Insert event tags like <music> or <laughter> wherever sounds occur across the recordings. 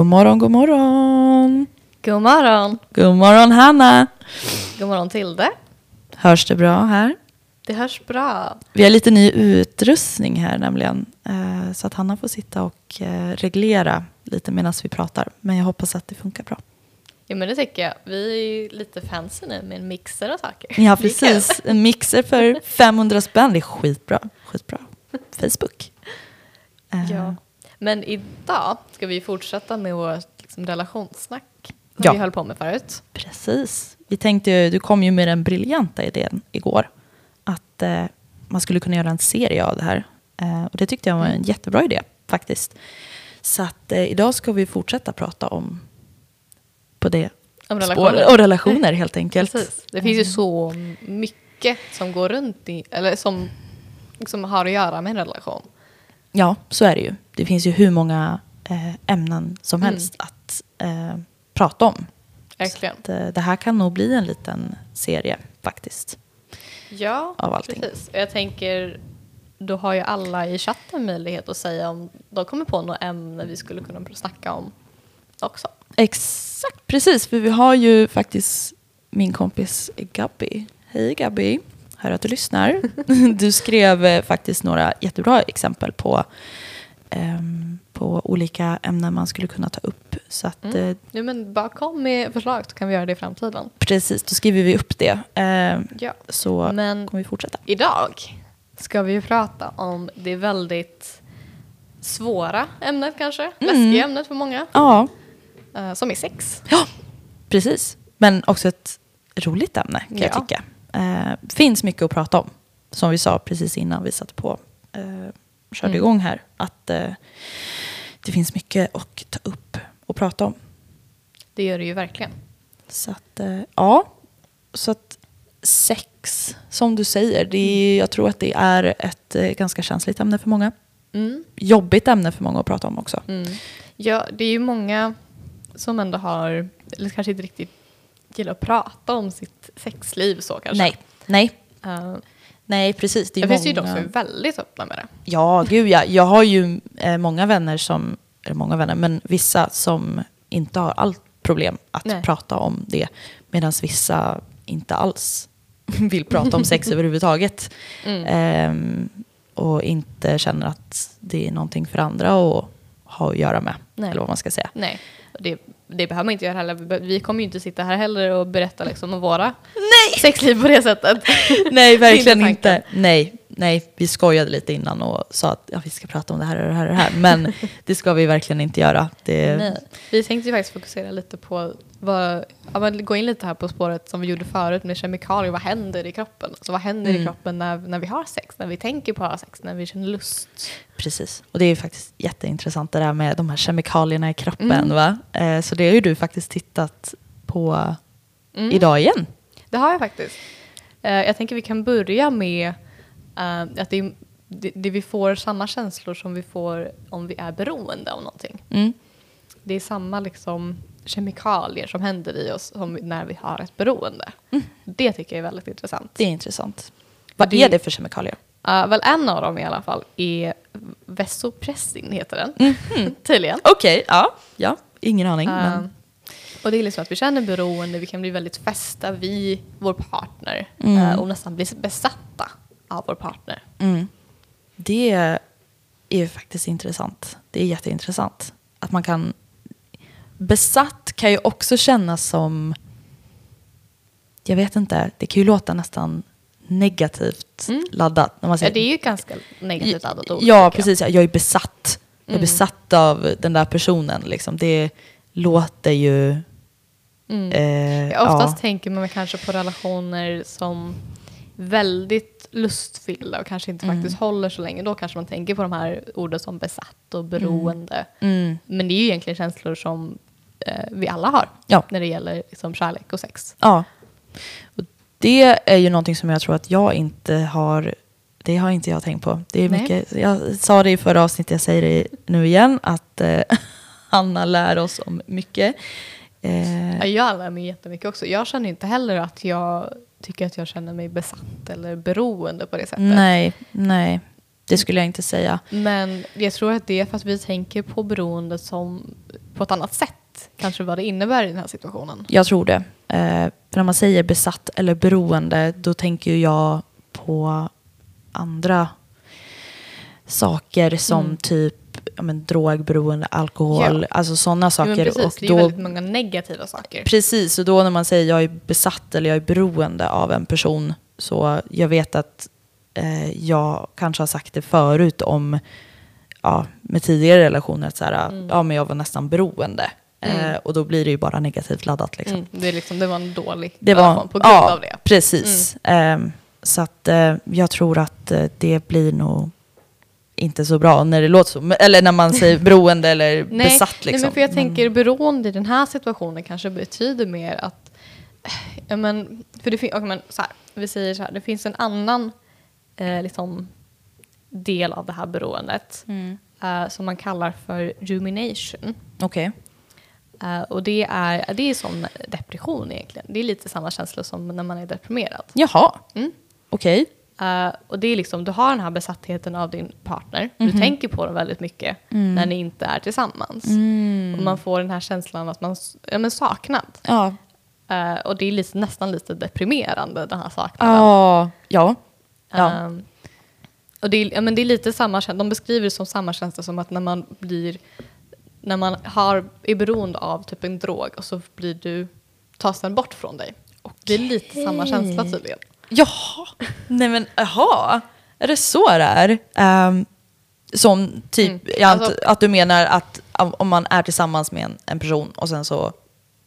God morgon, god morgon. God morgon. God morgon Hanna. God morgon Tilde. Hörs det bra här? Det hörs bra. Vi har lite ny utrustning här nämligen. eh, Så att Hanna får sitta och eh, reglera lite medan vi pratar. Men jag hoppas att det funkar bra. Ja men det tycker jag. Vi är ju lite fancy nu med en mixer och saker. Ja, precis. En mixer för <laughs> 500 spänn. Det är skitbra. Skitbra. <laughs> Facebook. Eh, Ja. Men idag ska vi fortsätta med vårt liksom, relationssnack som Ja. vi höll på med förut. Precis. Vi tänkte, ju- du kom ju med den briljanta idén igår. Att eh, man skulle kunna göra en serie av det här. Eh, och det tyckte jag var en jättebra idé faktiskt. Så att eh, idag ska vi fortsätta prata om på det Om relationer. och relationer helt enkelt. Precis. Det finns ju så mycket som går runt i, eller som, som har att göra med en relation. Ja, så är det ju. Det finns ju hur många eh, ämnen som Mm. helst att eh, prata om. Verkligen. Så att, eh, det här kan nog bli en liten serie faktiskt. Ja, Av allting. precis. Jag tänker, då har ju alla i chatten möjlighet att säga om de kommer på något ämne vi skulle kunna snacka om också. Exakt, precis. För vi har ju faktiskt min kompis Gabby. Hej Gabby, hör att du lyssnar. <laughs> Du skrev eh, faktiskt några jättebra exempel på, på olika ämnen man skulle kunna ta upp. Så att, Mm. eh, Ja, men bara kom med förslag så kan vi göra det i framtiden. precis, då skriver vi upp det. Ehm, Ja. så Men kommer vi fortsätta. idag ska vi ju prata om det väldigt svåra ämnet kanske, läskiga ämnet för många, Ja, eh, som är sex. ja, precis. Men också ett roligt ämne kan jag Ja. tycka. Eh, finns mycket att prata om. Som vi sa precis innan vi satte på, eh, körde Mm. igång här. Att eh, det finns mycket att ta upp och prata om. Det gör det ju verkligen. Så att, eh, ja. Så att sex, som du säger, det är, jag tror att det är ett eh, ganska känsligt ämne för många. Mm. Jobbigt ämne för många att prata om också. Mm. Ja, det är ju många som ändå har, eller kanske inte riktigt gillar att prata om sitt sexliv så kanske. Nej, nej, Uh, nej precis. Det, det är finns ju de som är väldigt öppna med det. Ja, gud ja. Jag har ju eh, många vänner som, eller många vänner, men vissa som inte har allt problem att Nej. prata om det. Medan vissa inte alls <laughs> vill prata om sex <laughs> överhuvudtaget. Mm. Ehm, och inte känner att det är någonting för andra att ha att göra med. Nej. Eller vad man ska säga. Nej, det, det behöver man inte göra heller. Vi kommer ju inte sitta här heller och berätta liksom om våra sexliv på det sättet. <laughs> Nej, verkligen inte inte. Nej, nej, vi skojade lite innan och sa att ja, vi ska prata om det här och det här och det här. Men <laughs> det ska vi verkligen inte göra. Det, Nej. Vi tänkte ju faktiskt fokusera lite på, vad, ja, gå in lite här på spåret som vi gjorde förut med kemikalier. Vad händer i kroppen? Alltså, vad händer i Mm. kroppen när, när vi har sex? När vi tänker på att ha sex? När vi känner lust? Precis. Och det är ju faktiskt jätteintressant det där med de här kemikalierna i kroppen. Mm. Va? Eh, så det har ju du faktiskt tittat på Mm. idag igen. Det har jag faktiskt. Eh, jag tänker vi kan börja med eh, att det, är- det, det vi får samma känslor som vi får om vi är beroende av någonting. Mm. Det är samma liksom kemikalier som händer i oss som när vi har ett beroende. Det tycker jag är väldigt intressant. Det är intressant. Vad det- är det för kemikalier? Uh, väl en av dem i alla fall är vasopressin heter den. <laughs> Tydligen. Okej, ja. ja. Ingen aning. Uh, men, och det är liksom att vi känner beroende, vi kan bli väldigt fästa vid vår partner Mm. uh, och nästan bli besatta av vår partner. mm. Det är faktiskt intressant. Det är jätteintressant. Att man kan... Besatt kan ju också kännas som... Jag vet inte, det kan ju låta nästan negativt Mm. laddat. När man Ja, säger, det är ju ganska negativt laddat ord. Ja, tycker jag. precis. Jag är besatt. Jag är Mm. besatt av den där personen. Liksom. Det låter ju... Mm. Eh, Ja, oftast ja. tänker man kanske på relationer som väldigt lustfyllda och kanske inte Mm. faktiskt håller så länge. Då kanske man tänker på de här orden som besatt och beroende. Mm. Men det är ju egentligen känslor som eh, vi alla har Ja. när det gäller liksom, kärlek och sex. ja. Och det är ju någonting som jag tror att jag inte har... Det har inte jag tänkt på. Det är Nej. mycket, jag sa det i förra avsnittet, jag säger det nu igen, att eh, <laughs> Anna lär oss om mycket. Eh, Ja, jag lär mig jättemycket också. Jag känner inte heller att jag tycker att jag känner mig besatt eller beroende på det sättet. nej, nej. Det skulle jag inte säga. Men jag tror att det är för att vi tänker på beroende som på ett annat sätt kanske vad det innebär i den här situationen. Jag tror det. Eh, för när man säger besatt eller beroende, då tänker jag på andra saker som Mm. typ ja, men, drogberoende, alkohol, Ja. alltså sådana Ja, saker. men precis, och det är då, väldigt många negativa saker. Precis, och då när man säger jag är besatt eller jag är beroende av en person, så jag vet att eh, jag kanske har sagt det förut om, ja, med tidigare relationer, att så här, Mm. ja men jag var nästan beroende. Eh, Mm. och då blir det ju bara negativt laddat liksom. Mm, det, är liksom, det var en dålig Det var, på grund ja, av det. precis. Ehm, så att eh, jag tror att eh, det blir nog inte så bra när det låter så. Eller när man säger <laughs> beroende eller Nej, besatt liksom. nej, men för jag Men- tänker beroende i den här situationen kanske betyder mer att... Ja, men, för det fin- okay, men, så här, vi säger så här, det finns en annan eh, liksom, del av det här beroendet Mm. eh, som man kallar för rumination. Okej. Eh, och det är, det är som depression egentligen. Det är lite samma känsla som när man är deprimerad. Jaha, Mm. okej. Eh, och det är liksom, du har den här besattheten av din partner. Du Mhm. tänker på dem väldigt mycket Mm. när ni inte är tillsammans. Och man får den här känslan att man ja, men saknad. Ja. Eh, och det är lite, nästan lite deprimerande den här saknaden. Ja. Ja. Ja. Ehm, och det är, ja, men det är lite samma känsla, de beskriver det som samma känsla som att när man blir, när man har, är beroende av typ en drog och så blir du, tas den bort från dig. Det är lite samma känsla tydligen. Jaha. Nej men jaha. Är det så det är? Ehm, som typ, Mm. antar, Alltså- att du menar att om man är tillsammans med en, en person och sen så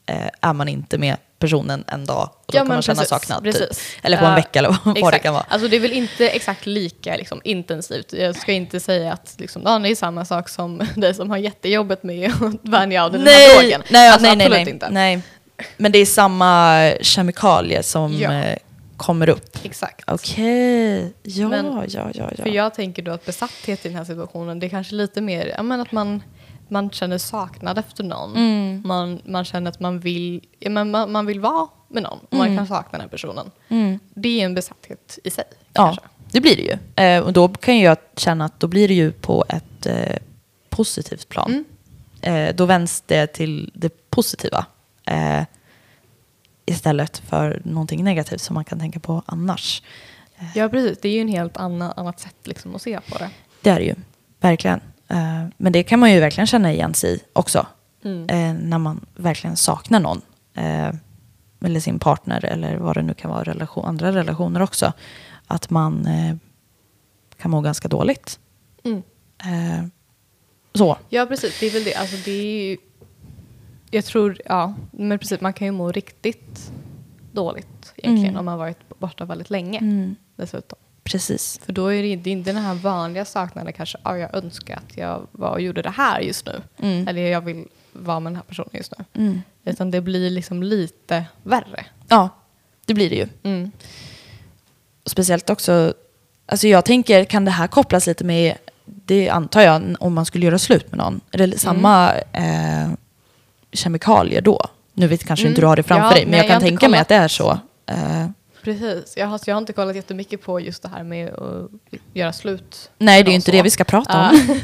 eh, är man inte med personen en dag och då Ja, kan man känna precis, saknad. Typ. precis. Eller på en Eh, vecka eller vad det Exakt. kan vara. Alltså det är väl inte exakt lika liksom, intensivt. Jag ska inte säga att liksom, ja, det är samma sak som <laughs> dig som har jättejobbet med att vänja av dig den här drogen. nej, alltså, nej, nej, nej, inte. nej. Men det är samma kemikalie som Ja. eh, kommer upp. Exakt. Okej, ja, Men- ja, ja, ja. För jag tänker då att besatthet i den här situationen, det är kanske lite mer ja, men att man, man känner saknad efter någon. Mm. Man, man känner att man vill, ja, men man, man vill vara med någon och man kan sakna den personen. Mm. Det är en besatthet i sig. Ja, kanske. det blir det ju. Eh, och då kan jag känna att då blir det ju på ett eh, positivt plan. Mm. Eh, då vänds det till det positiva. Eh, istället för någonting negativt som man kan tänka på annars. Ja, precis. Det är ju en helt annan, annat sätt liksom, att se på det. Det är det ju, verkligen. Eh, men det kan man ju verkligen känna igen sig i också. Mm. Eh, när man verkligen saknar någon. Eh, eller sin partner eller vad det nu kan vara, relation, andra relationer också. Att man kan må ganska dåligt. Mm. Så. Ja, precis. Det är väl det. Alltså, det är ju, jag tror, ja, men precis. Man kan ju må riktigt dåligt egentligen Mm. om man varit borta väldigt länge Mm, dessutom. Precis. För då är det, det är inte den här vanliga saknaden kanske, ja, jag önskar att jag var och gjorde det här just nu. Mm. Eller jag vill vara med den här personen just nu. Mm. Utan det blir liksom lite värre. Ja, det blir det ju. Mm. Och speciellt också, alltså jag tänker, kan det här kopplas lite med, det antar jag, om man skulle göra slut med någon, är det samma eh, kemikalier då? Nu vet kanske Mm. inte du har det framför Ja, dig, men nej, jag jag kan inte tänka mig att det är så. Eh, Precis. Jag har, jag har inte kollat jättemycket på just det här med att göra slut. nej, det är ju inte så. det vi ska prata om. <laughs>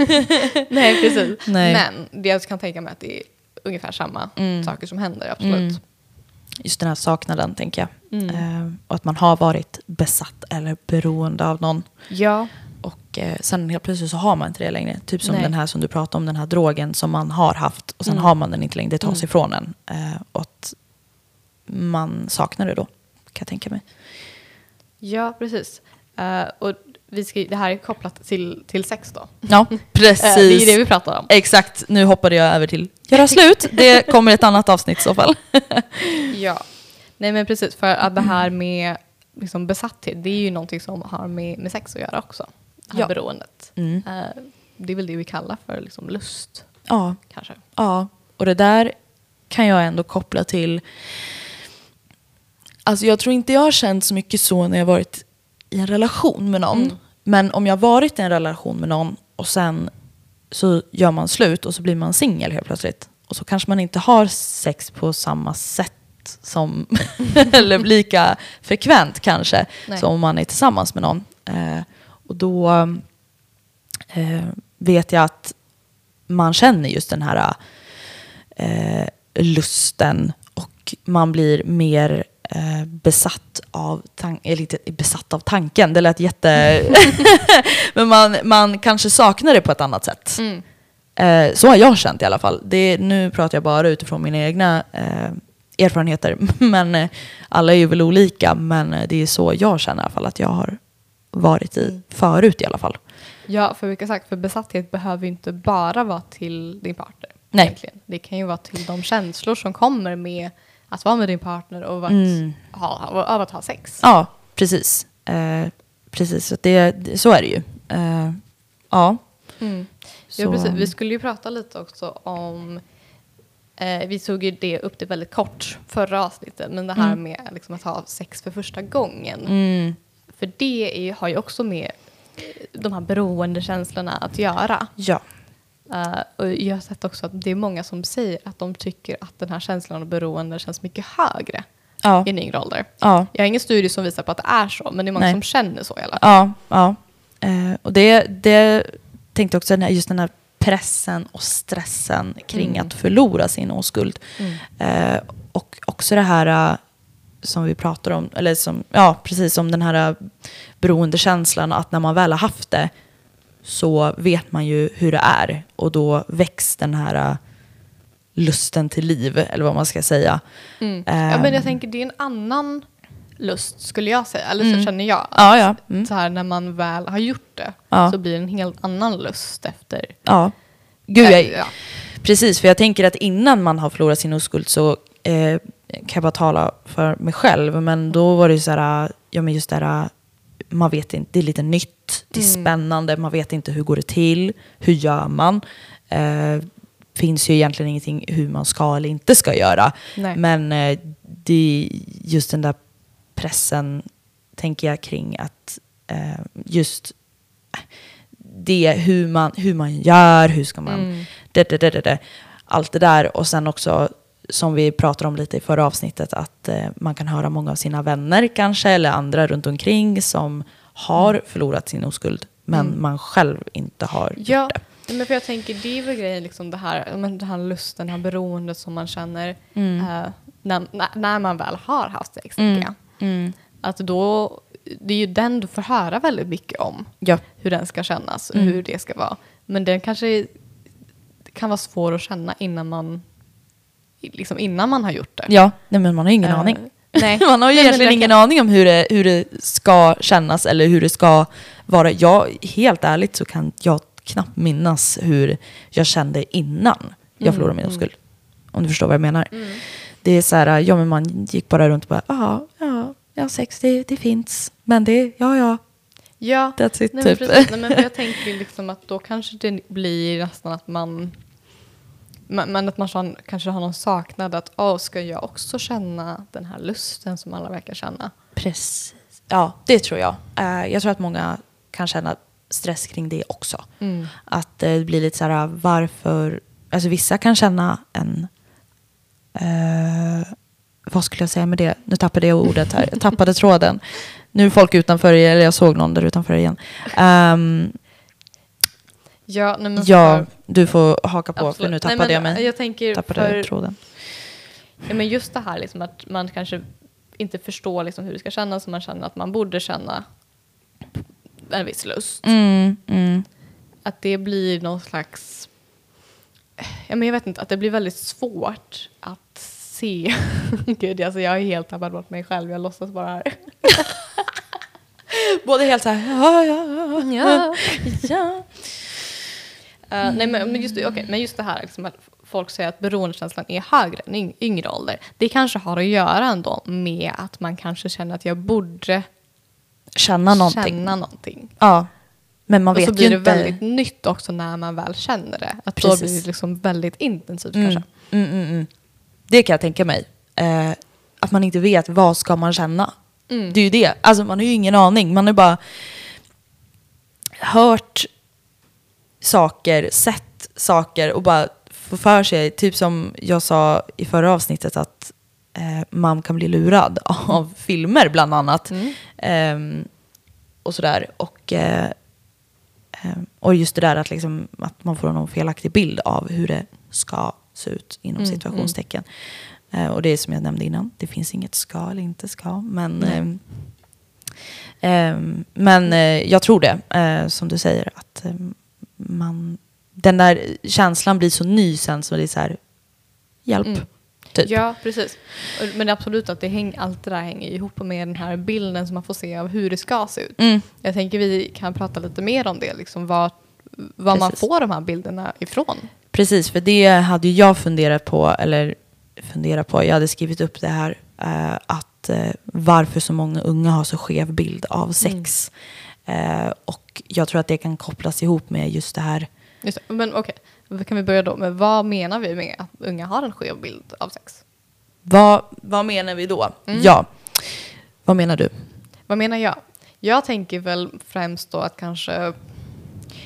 Nej, precis. Nej. Men det jag kan tänka mig att det är ungefär samma Mm. saker som händer, absolut. Mm. Just den här saknaden, tänker jag. Mm. Eh, och att man har varit besatt eller beroende av någon. Ja, Och eh, sen helt plötsligt så har man inte det längre. Typ som Nej. den här som du pratade om, den här drogen som man har haft och sen Mm. har man den inte längre. Det tas Mm. ifrån en. Eh, och att man saknar det då, kan jag tänka mig. ja precis. Eh, och vi ska, det här är kopplat till, till sex då. Ja, <laughs> Eh, precis. det är det vi pratar om. Exakt, nu hoppade jag över till göra slut. Det kommer ett annat avsnitt i så fall. <laughs> Ja. Nej men precis, för att det här med liksom besatthet, det är ju någonting som har med, med sex att göra också. Det här Ja. beroendet. Mm. Eh, det är väl det vi kallar för liksom lust, Ja, kanske. Ja, och det där kan jag ändå koppla till... Alltså jag tror inte jag har känt så mycket så när jag varit i en relation med någon. Mm. Men om jag varit i en relation med någon och sen så gör man slut och så blir man singel helt plötsligt. Och så kanske man inte har sex på samma sätt som, <laughs> eller lika frekvent kanske, Nej. som om man är tillsammans med någon. Eh, och då eh, vet jag att man känner just den här eh, lusten och man blir mer eh, besatt av eller inte besatt av tanken, det lät jätte... <laughs> Men man, man kanske saknar det på ett annat sätt. Mm. Eh, så har jag känt i alla fall. Det, nu pratar jag bara utifrån mina egna eh, erfarenheter. <laughs> Men eh, alla är ju väl olika. Men eh, det är så jag känner i alla fall att jag har varit i Mm. förut i alla fall. Ja, för vilka sagt, för besatthet behöver ju inte bara vara till din partner. Nej. Egentligen. Det kan ju vara till de känslor som kommer med att vara med din partner och att, Mm. ha, av att ha sex. Ja, precis. Eh, precis, så, det, så är det ju. Eh, ja. Mm. Ja, precis. Vi skulle ju prata lite också om eh, vi tog ju det upp det väldigt kort förra avsnittet, men det här Mm. med liksom, att ha sex för första gången. Mm, För det är, har ju också med de här beroendekänslorna att göra. ja. Eh, och jag har sett också att det är många som säger att de tycker att den här känslan av beroende känns mycket högre Ja. i en yngre ålder. Ja. Jag har ingen studie som visar på att det är så, men det är många Nej. som känner så i alla fall. Ja, ja. Eh, och det, det tänkte också, just den här pressen och stressen kring Mm. att förlora sin oskuld. Mm. Eh, och också det här som vi pratar om, eller som, ja precis som den här beroendekänslan, att när man väl har haft det så vet man ju hur det är. Och då väcks den här eh, lusten till liv, eller vad man ska säga. Mm. Ja, Ehm. men jag tänker det är en annan lust skulle jag säga, eller så Mm. känner jag. Ja, ja. Mm. Så här, när man väl har gjort det Ja. så blir det en helt annan lust efter. Ja. Gud, jag, Ja. Precis, för jag tänker att innan man har förlorat sin oskuld så eh, kan jag bara tala för mig själv. Men då var det ju så här, ja men just det här, man vet inte, det är lite nytt, det är Mm. spännande, man vet inte hur går det till, hur gör man? Eh, finns ju egentligen ingenting hur man ska eller inte ska göra. Nej. Men eh, det är just den där pressen, tänker jag, kring att eh, just det, hur man, hur man gör, hur ska man... Mm. Det, det, det, det, det. Allt det där. Och sen också, som vi pratade om lite i förra avsnittet, att eh, man kan höra många av sina vänner kanske, eller andra runt omkring som har förlorat sin oskuld, men Mm. man själv inte har Ja, gjort det. men för jag tänker det är väl grejen, liksom det här, men den här lusten, det här beroendet som man känner Mm. eh, när, när, man väl har haft sex. Mm. Mm. Att då, det är ju den du får höra väldigt mycket om. Ja. hur den ska kännas och Mm. hur det ska vara. Men den kanske kan vara svår att känna innan man, liksom innan man har gjort det. ja, nej, men man har ingen Eh, aning. Nej. <laughs> Man har ju Nej, egentligen ingen aning om hur det, hur det ska kännas eller hur det ska vara. Jag, helt ärligt så kan jag knappt minnas hur jag kände innan jag Mm, förlorade min mm. oskuld. Om du förstår vad jag menar. Mm. Det är så här, ja men man gick bara runt och bara, ja, ja, ja sex det, det finns. Men det, ja, ja, Ja, that's it nej, men typ. precis. Nej, men jag <laughs> tänker liksom att då kanske det blir nästan att man men men att man sån- kanske har någon saknad att åh, ska jag också känna den här lusten som alla verkar känna? Precis. Ja, det tror jag. Eh, jag tror att många kan känna stress kring det också. Mm. Att eh, det blir lite så här, varför... Alltså vissa kan känna en... Eh, vad skulle jag säga med det? Nu tappade jag ordet här. Jag tappade tråden. Nu är folk utanför, eller jag såg någon där utanför igen. Ehm, Ja, nej, men ja, för- du får haka på, för absolut. nu Nej, tappade men jag mig. Jag tänker tappade för, tråden. Ja, men just det här liksom att man kanske inte förstår liksom hur det ska kännas man känner att man borde känna en viss lust. Mm, mm. Att det blir någon slags... Ja, men jag vet inte, att det blir väldigt svårt att se. <laughs> Gud, alltså jag är helt tappat bort mig själv. Jag låtsas bara här. <laughs> Både helt så här, ja, ja, ja. ja. <laughs> Eh, nej, men, men, just, okej, men just det här liksom, att folk säger att beroendekänslan är högre än yng- yngre ålder. Det kanske har att göra ändå med att man kanske känner att jag borde Känna någonting. känna någonting. Ja. Men man och vet så blir ju det inte... väldigt nytt också när man väl känner det. Att då Precis. blir det liksom väldigt intensivt Mm. kanske. Mm, mm, mm. Det kan jag tänka mig. Eh, att man inte vet vad ska man känna. Mm. Det är ju det. Alltså man har ju ingen aning. Man har ju bara hört saker, sett saker och bara få för sig, typ som jag sa i förra avsnittet att eh, man kan bli lurad <laughs> av filmer bland annat. Mm. Ehm, och sådär. Och, eh, ehm, och just det där att, liksom, att man får någon felaktig bild av hur det ska se ut inom Mm, situationstecken. Eh, och det är som jag nämnde innan, det finns inget ska eller inte ska. Men, ehm, men eh, jag tror det, eh, som du säger, att man, den där känslan blir så ny sen så det är så här, hjälp. Mm. Typ. Ja, precis. Men absolut att det häng, allt det där hänger ihop med den här bilden som man får se av hur det ska se ut. Mm. Jag tänker vi kan prata lite mer om det, liksom vad, vad man får de här bilderna ifrån. Precis, för det hade jag funderat på, eller funderat på, jag hade skrivit upp det här, eh, att eh, varför så många unga har så skev bild av sex. Eh, och jag tror att det kan kopplas ihop med just det här, Just det. Men okej, okay. kan vi börja då med vad menar vi med att unga har en skev bild av sex? vad, vad menar vi då? Ja, vad menar du? Vad menar jag? Jag tänker väl främst då att kanske,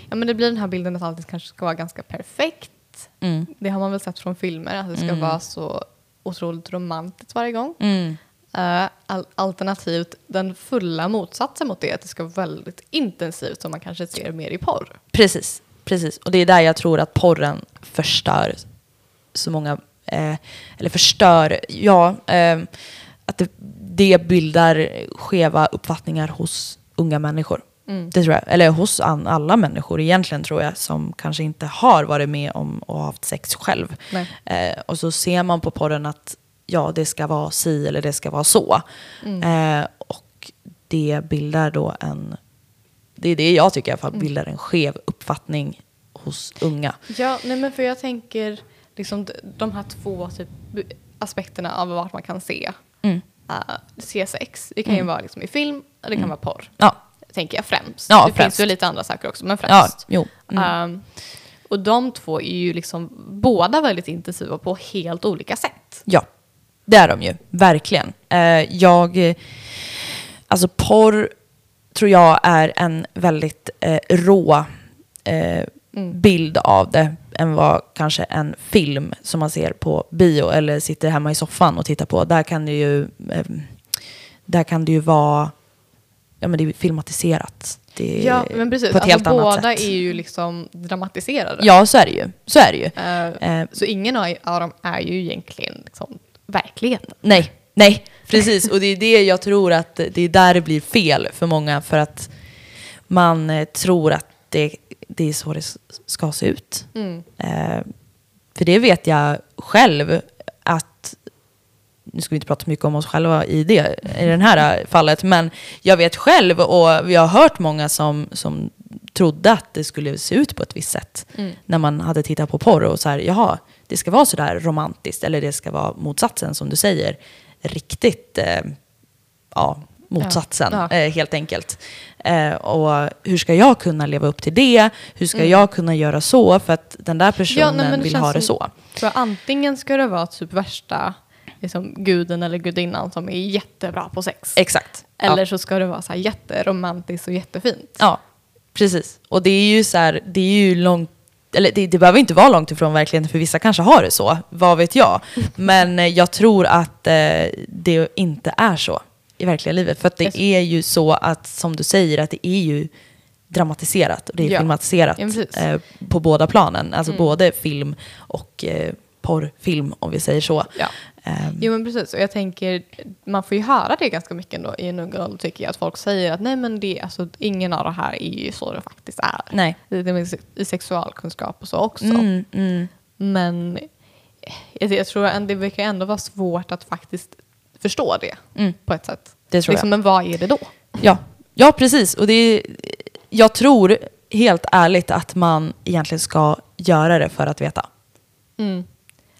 ja men det blir den här bilden att allt kanske ska vara ganska perfekt. Mm. Det har man väl sett från filmer, att det ska vara så otroligt romantiskt varje gång. Mm. Eh, al- alternativt den fulla motsatsen mot det, att det ska vara väldigt intensivt som man kanske ser mer i porr. Precis, precis. Och det är där jag tror att porren förstör så många, eh, eller förstör, ja, eh, att det, det bildar skeva uppfattningar hos unga människor. Mm. Det tror jag, eller hos alla människor egentligen tror jag, som kanske inte har varit med om och haft sex själv. Eh, och så ser man på porren att ja, det ska vara si eller det ska vara så. Eh, och det bildar då en, det är det jag tycker i alla fall, bildar en skev uppfattning hos unga. Ja, nej men för jag tänker liksom de här två typ, aspekterna av vart man kan se. Mm. Uh, se sex. Det kan ju vara liksom i film, och det kan vara porr. Ja, Tänker jag främst. Ja, det främst. finns ju lite andra saker också, men ja främst. jo. Mm. Ehm, och de två är ju liksom båda väldigt intensiva på helt olika sätt. Ja, det är de ju. Verkligen. Eh, jag... Alltså porr tror jag är en väldigt eh, rå eh, bild av det än vad kanske en film som man ser på bio eller sitter hemma i soffan och tittar på. Där kan det ju, där kan det ju vara ja, men det är filmatiserat. Det är Ja, men precis. På ett Alltså, helt annat båda är ju liksom dramatiserade. Ja, så är det ju. Så är det ju. Eh, Eh, så ingen av dem är ju egentligen liksom verkligheten. Nej, nej, precis. Och det är det jag tror att det är där det blir fel för många. För att man eh, tror att det, det är så det ska se ut. Mm. Eh, för det vet jag själv att, nu ska vi inte prata så mycket om oss själva i det, i det här <laughs> fallet, men jag vet själv och vi har hört många som, som trodde att det skulle se ut på ett visst sätt Mm. när man hade tittat på porr och så här, jaha, det ska vara så där romantiskt eller det ska vara motsatsen som du säger, riktigt, eh, ja, motsatsen Ja. Ja. Eh, helt enkelt. Eh, och hur ska jag kunna leva upp till det? Hur ska jag kunna göra så? För att den där personen men det vill ha det så. För antingen ska det vara typ värsta liksom, guden eller gudinnan som är jättebra på sex. Exakt. Eller Ja. så ska det vara så här jätteromantiskt och jättefint. ja, precis. Och det är ju så här, det är ju långt eller det, det behöver inte vara långt ifrån verkligheten för vissa kanske har det så, vad vet jag. <laughs> Men eh, jag tror att eh, det inte är så i verkliga livet. För att det är ju så att, som du säger, att det är ju dramatiserat och det är Ja. filmatiserat Ja, eh, på båda planen. Alltså Mm. både film och eh, porrfilm om vi säger så. Ja. Ehm, Jo men precis, och jag tänker, man får ju höra det ganska mycket ändå i en ung ålder tycker jag, att folk säger att nej men det, alltså, ingen av det här är ju så det faktiskt är. nej. Det är med se- i sexualkunskap och så också. Mm, mm. Men jag, jag tror att det verkar ändå vara svårt att faktiskt förstå det Mm. på ett sätt. Det tror liksom, Men vad är det då? Ja, ja precis. Och det är, jag tror helt ärligt att man egentligen ska göra det för att veta. Mm.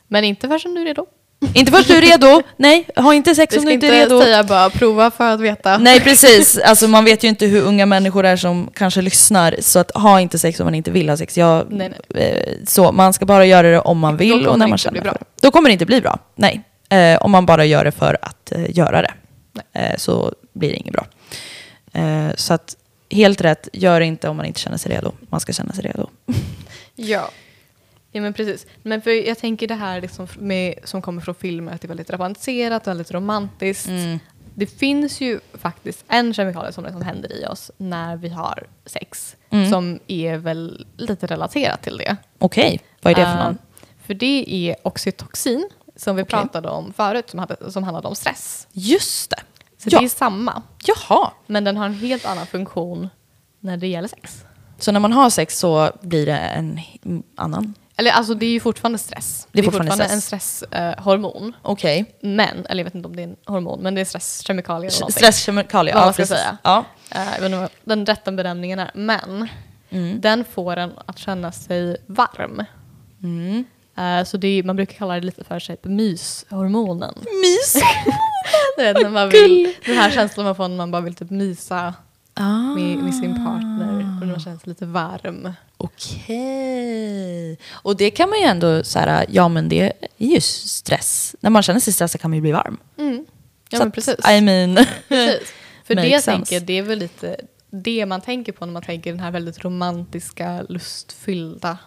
Men inte förrän du är redo. Inte först du är redo. Nej, ha inte sex Vi om ska du inte inte är redo. säga bara prova för att veta. Nej, precis. Alltså, man vet ju inte hur unga människor är som kanske lyssnar. Så att ha inte sex om man inte vill ha sex. Jag, Nej, Eh, så, man ska bara göra det om man vill och när man inte känner för det. Då kommer det inte bli bra. Nej. Eh, om man bara gör det för att eh, göra det. Eh, så blir det inget bra. Eh, så att helt rätt, gör det inte om man inte känner sig redo. Man ska känna sig redo. Ja. Ja men precis. Men för jag tänker det här liksom med, som kommer från filmer, att det är väldigt romantiserat, väldigt romantiskt. Mm. Det finns ju faktiskt en kemikalie som liksom händer i oss när vi har sex. Mm. Som är väl lite relaterat till det. Okej, vad är det för Eh, någon? För det är oxytocin som vi Okej. pratade om förut som, hade, som handlade om stress. Just det. Så Ja. det är samma. Jaha. Men den har en helt annan funktion när det gäller sex. Så när man har sex så blir det en annan? Eller alltså det är ju fortfarande stress. Det är fortfarande en stresshormon. Okej. men, eller jag vet inte om det är en hormon, men det är stresskemikalier. Stresskemikalier, ja man ska precis. säga. Ja. Eh, jag vet inte vad den rätta benämningen är. Men Mm. den får en att känna sig varm. Mm. Eh, så det är, man brukar kalla det lite för sig myshormonen. Mys! <laughs> Du vet, när man vill, den här känslan man får när man bara vill typ mysa ah. med, med sin partner och när man känner sig lite varm. Okej. Och det kan man ju ändå här, ja men det är ju stress. När man känner sig stressad kan man ju bli varm. Mm. Ja Så men att, precis. I mean. <laughs> precis. För det jag tänker, det är väl lite det man tänker på när man tänker den här väldigt romantiska, lustfyllda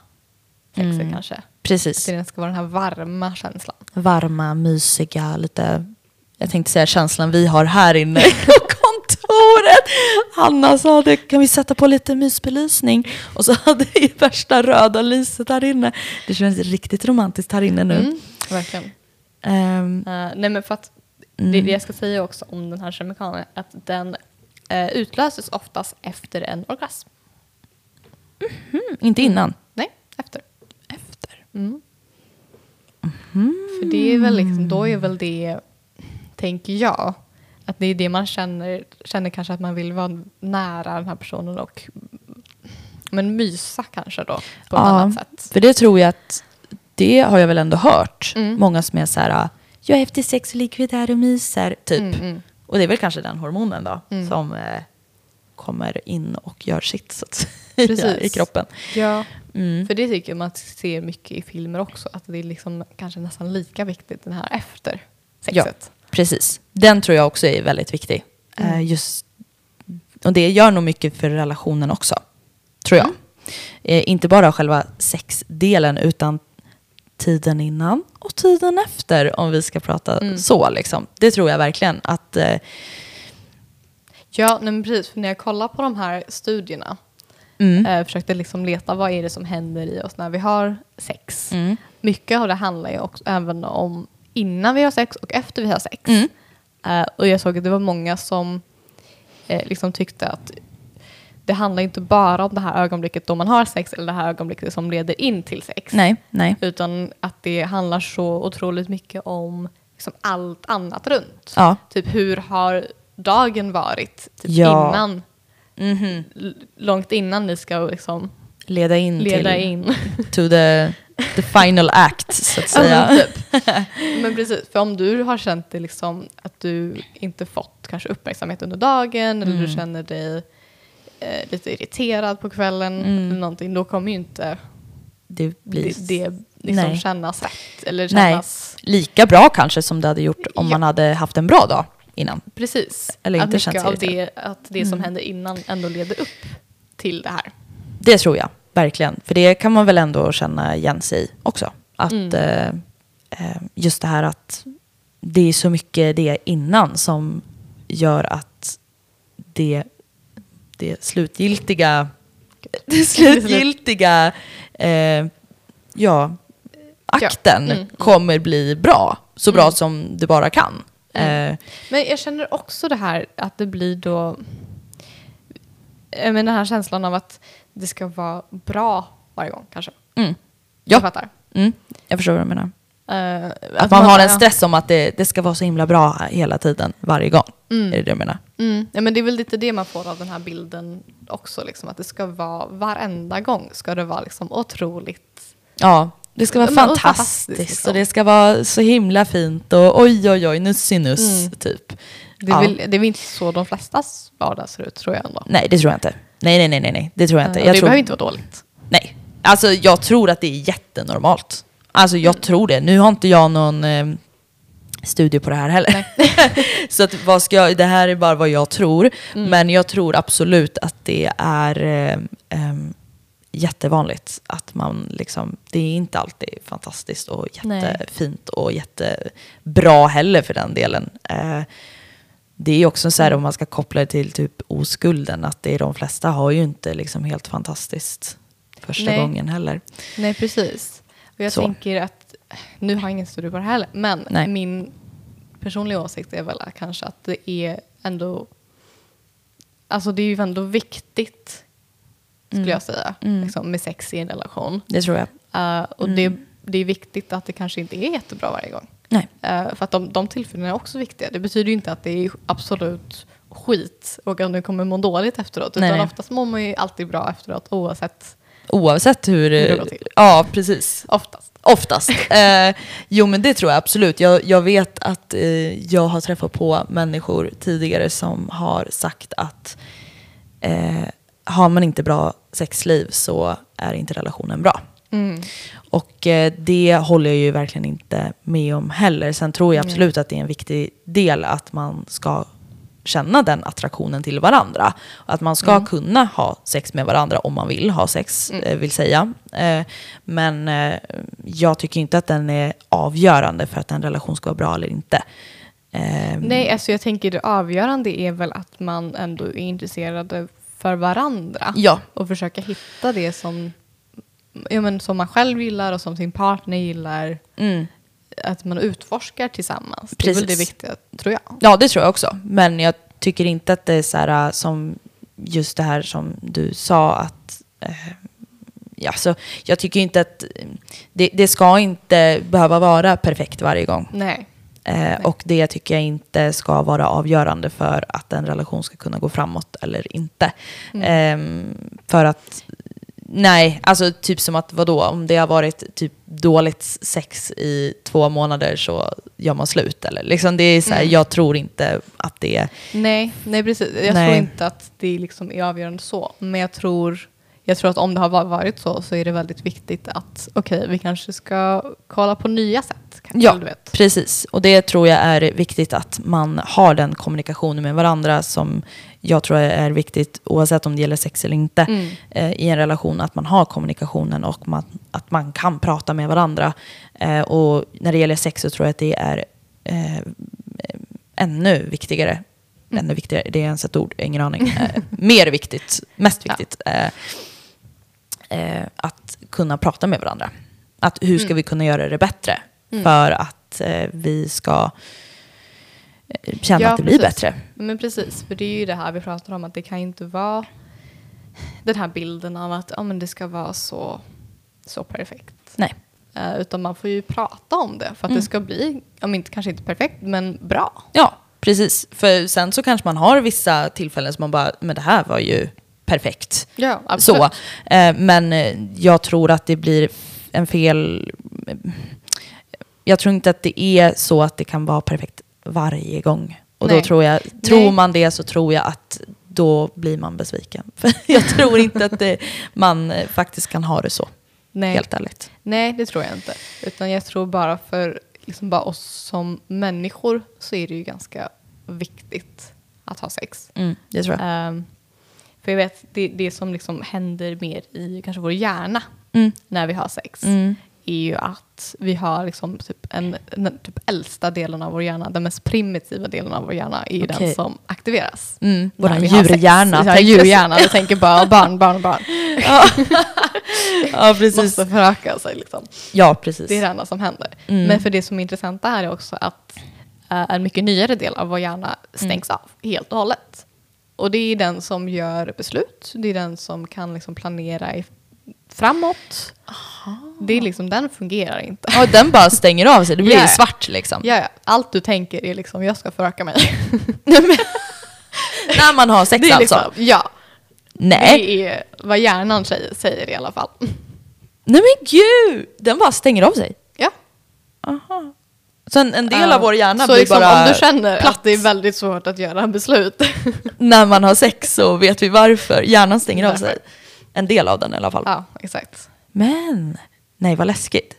sexet Mm. kanske. Att Precis. det ska vara den här varma känslan. Varma, mysiga, lite... Jag tänkte säga känslan vi har här inne <laughs> kontoret. Hanna sa det, kan vi sätta på lite mysbelysning? Och så hade vi <laughs> värsta röda lyset här inne. Det känns riktigt romantiskt här inne nu. Mm, verkligen. Ehm, Eh, nej men för att Mm. det, det jag ska säga också om den här kemikalien är att den uh, utlöses oftast efter en orgasm. mm, inte innan. Nej, efter. Efter. Mm. För det är väl liksom, då är väl det, tänker jag, att det är det man känner, känner kanske att man vill vara nära den här personen och men mysa kanske då på ett annat sätt. för det tror jag att det har jag väl ändå hört. Mm. Många som är så här, ja efter sex så ligger vi där och myser, typ. Mm, mm. Och det är väl kanske den hormonen då Mm. som eh, kommer in och gör sitt så att säga, i kroppen. Ja, Mm. för det tycker jag man ser mycket i filmer också, att det är liksom kanske nästan lika viktigt den här efter sexet. Precis. Den tror jag också är väldigt viktig. Mm. Eh, just, och det gör nog mycket för relationen också, tror jag. Mm. Eh, inte bara själva sexdelen, utan tiden innan och tiden efter, om vi ska prata Mm. så. Liksom. Det tror jag verkligen. att eh, Ja, men precis. För när jag kollar på de här studierna, mm, eh, försökte liksom leta vad är det som händer i oss när vi har sex. mm, Mycket av det handlar ju också även om innan vi har sex och efter vi har sex. Mm. Eh, och jag såg att det var många som eh, liksom tyckte att det handlar inte bara om det här ögonblicket då man har sex eller det här ögonblicket som leder in till sex. nej, nej. Utan att det handlar så otroligt mycket om liksom allt annat runt. Ja. Typ hur har dagen varit typ Ja. innan, Mhm. l- långt innan ni ska liksom Leda in leda till in. to the, the final act, så att säga. men, typ. <laughs> men precis, för om du har känt det liksom att du inte fått kanske uppmärksamhet under dagen eller du Mm. känner dig eh, lite irriterad på kvällen Mm. eller någonting, då kommer ju inte Det blir det, det liksom Nej. kännas rätt. Eller Nej. kännas lika bra kanske som det hade gjort om Ja. man hade haft en bra dag innan. Precis. Eller att inte mycket av det, att det som Mm. händer innan ändå leder upp till det här. Det tror jag, verkligen. För det kan man väl ändå känna igen sig i också. Att Mm. eh, eh, just det här att det är så mycket det innan som gör att det, det slutgiltiga, <laughs> det slutgiltiga eh, ja, akten Mm, mm. kommer bli bra. Så bra Mm. som det bara kan. Mm. Eh, Men jag känner också det här att det blir då... Jag menar den här känslan av att det ska vara bra varje gång kanske. mm. Jag Ja, fattar. mm. jag förstår vad du menar. Eh, Att man har en stress om att det, det ska vara så himla bra hela tiden, varje gång. Mm. Är det det du menar? Mm. Ja, men det är väl lite det man får av den här bilden också. Liksom, att det ska vara, varenda gång ska det vara liksom otroligt. Ja, det ska vara men- och fantastiskt fantastiskt, liksom. och det ska vara så himla fint och oj oj oj, nussinuss Mm. typ. Det är, Ja. väl, det är väl inte så de flestas vardag ser ut tror jag ändå. Nej, det tror jag inte. Nej, nej, nej, nej, nej. det tror jag inte. Eh, Jag det tror, behöver inte vara dåligt. Nej, alltså jag tror att det är jättenormalt. Alltså jag tror det. Nu har inte jag någon eh, studie på det här heller. <laughs> så att vad ska jag, det här är bara vad jag tror. Mm. Men jag tror absolut att det är eh, em, jättevanligt att man liksom, det är inte alltid fantastiskt och Nej. jättefint och jättebra heller för den delen. Det är också så här om man ska koppla det till typ oskulden, att det är de flesta har ju inte liksom helt fantastiskt första Nej. gången heller. Nej, precis. Och jag Så. tänker att, nu har jag ingen studie på det här men Nej. min personliga åsikt är väl kanske att det är ändå, alltså det är ju ändå viktigt, skulle Mm. jag säga, Mm. liksom, med sex i en relation. Det tror jag. Eh, och Mm. det, det är viktigt att det kanske inte är jättebra varje gång. Nej. Eh, för att de, de tillfällena är också viktiga. Det betyder ju inte att det är absolut skit och att du kommer må dåligt efteråt. Nej, utan oftast mår man ju alltid bra efteråt oavsett. Oavsett hur... Hur det går till. Ja, precis. Oftast. Oftast. <laughs> Eh, jo, men det tror jag absolut. Jag, jag vet att eh, jag har träffat på människor tidigare som har sagt att eh, har man inte bra sexliv så är inte relationen bra. Mm. Och eh, det håller jag ju verkligen inte med om heller. Sen tror jag absolut att det är en viktig del att man ska känna den attraktionen till varandra. Att man ska Mm. kunna ha sex med varandra om man vill ha sex, Mm. eh, vill säga. Eh, men jag tycker inte att den är avgörande för att en relation ska vara bra eller inte. Eh, Nej, alltså jag tänker det avgörande är väl att man ändå är intresserade för varandra. Ja, Och försöka hitta det som, ja, men som man själv gillar och som sin partner gillar. mm. Att man utforskar tillsammans. Det är väl det Precis. viktiga, tror jag. Ja, det tror jag också. Men jag tycker inte att det är så här äh, som just det här som du sa att eh, ja, så jag tycker inte att det, det ska inte behöva vara perfekt varje gång. Nej. Eh, och det tycker jag inte ska vara avgörande för att en relation ska kunna gå framåt eller inte. Mm. Ehm, för att, nej, alltså typ som att vadå, om det har varit typ dåligt sex i två månader så gör man slut eller liksom det är så här, Mm. jag tror inte att det är, Nej, nej precis. Jag Nej. tror inte att det liksom är avgörande så. Men jag tror, jag tror att om det har va- varit så så är det väldigt viktigt att okej, vi kanske ska kolla på nya sätt. Kanske, Ja. du vet. precis. Och det tror jag är viktigt att man har den kommunikationen med varandra som jag tror är viktigt oavsett om det gäller sex eller inte. Mm. eh, i en relation att man har kommunikationen och man, att man kan prata med varandra. Eh, och när det gäller sex så tror jag att det är eh, ännu viktigare. Mm. Ännu viktigare, det är ens ett ord, ingen aning. Eh, mer viktigt, mest Ja. viktigt. Eh, eh, att kunna prata med varandra. Att hur ska Mm. vi kunna göra det bättre Mm. för att eh, vi ska eh, känna Ja, att det blir precis. bättre. Men precis, för det är ju det här vi pratar om att det kan inte vara den här bilden av att ja, men det ska vara så, så perfekt. Nej. Eh, utan man får ju prata om det för att Mm. det ska bli, om inte, kanske inte perfekt, men bra. Ja, precis. För sen så kanske man har vissa tillfällen som man bara, men det här var ju perfekt. Ja, absolut. Så. Eh, men eh, jag tror att det blir en fel... Jag tror inte att det är så att det kan vara perfekt varje gång. Och då Nej. tror jag, tror Nej. man det så tror jag att då blir man besviken. <laughs> För jag tror inte att det, man eh, faktiskt kan ha det så, Nej. helt ärligt. Nej, det tror jag inte. Utan jag tror bara för liksom bara oss som människor så är det ju ganska viktigt att ha sex. Mm, det tror jag. Ehm, för jag vet, det, det som liksom händer mer i kanske vår hjärna Mm. när vi har sex Mm. är ju att vi har liksom typ en, den typ äldsta delen av vår hjärna, den mest primitiva delen av vår hjärna är Okej. den som aktiveras. Mm. Vår vi djurhjärna. Ja, djurhjärna. Du tänker bara barn, barn, barn. <laughs> Ja. <laughs> ja, precis. Måste föröka sig liksom. Ja, precis. Det är det enda som händer. Mm. Men för det som är intressant här är också att eh, en mycket nyare del av vår hjärna stängs Mm. av helt och hållet. Och det är den som gör beslut. Det är den som kan liksom planera i, framåt. Det är liksom, den fungerar inte. Ja, den bara stänger av sig. Det blir ja. svart liksom. Ja, ja. Allt du tänker är liksom, jag ska föröka mig. <laughs> När man har sex alltså? liksom, ja, Nej. det är vad hjärnan säger, säger i alla fall. Nej men gud! Den bara stänger av sig. Ja. Aha. Så en, del av vår hjärna så blir liksom, bara om du känner platt. att det är väldigt svårt att göra beslut. <laughs> När man har sex så vet vi varför. Hjärnan stänger av sig. En del av den i alla fall. ja, exakt. Men, nej vad läskigt.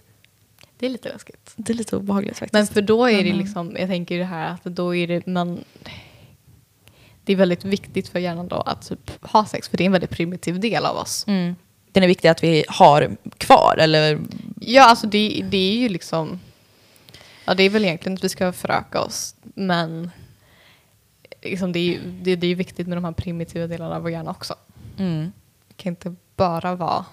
Det är lite läskigt. Det är lite obehagligt faktiskt. Men för då är det Mm. liksom, jag tänker det här att då är det man det är väldigt viktigt för hjärnan då att typ ha sex för det är en väldigt primitiv del av oss. mm. Den är viktig att vi har kvar, eller? Ja, alltså det, det är ju liksom ja det är väl egentligen att vi ska föröka oss men liksom det, är, ju- det, det är viktigt med de här primitiva delarna av vår hjärna också. Mm. Det kan inte bara vara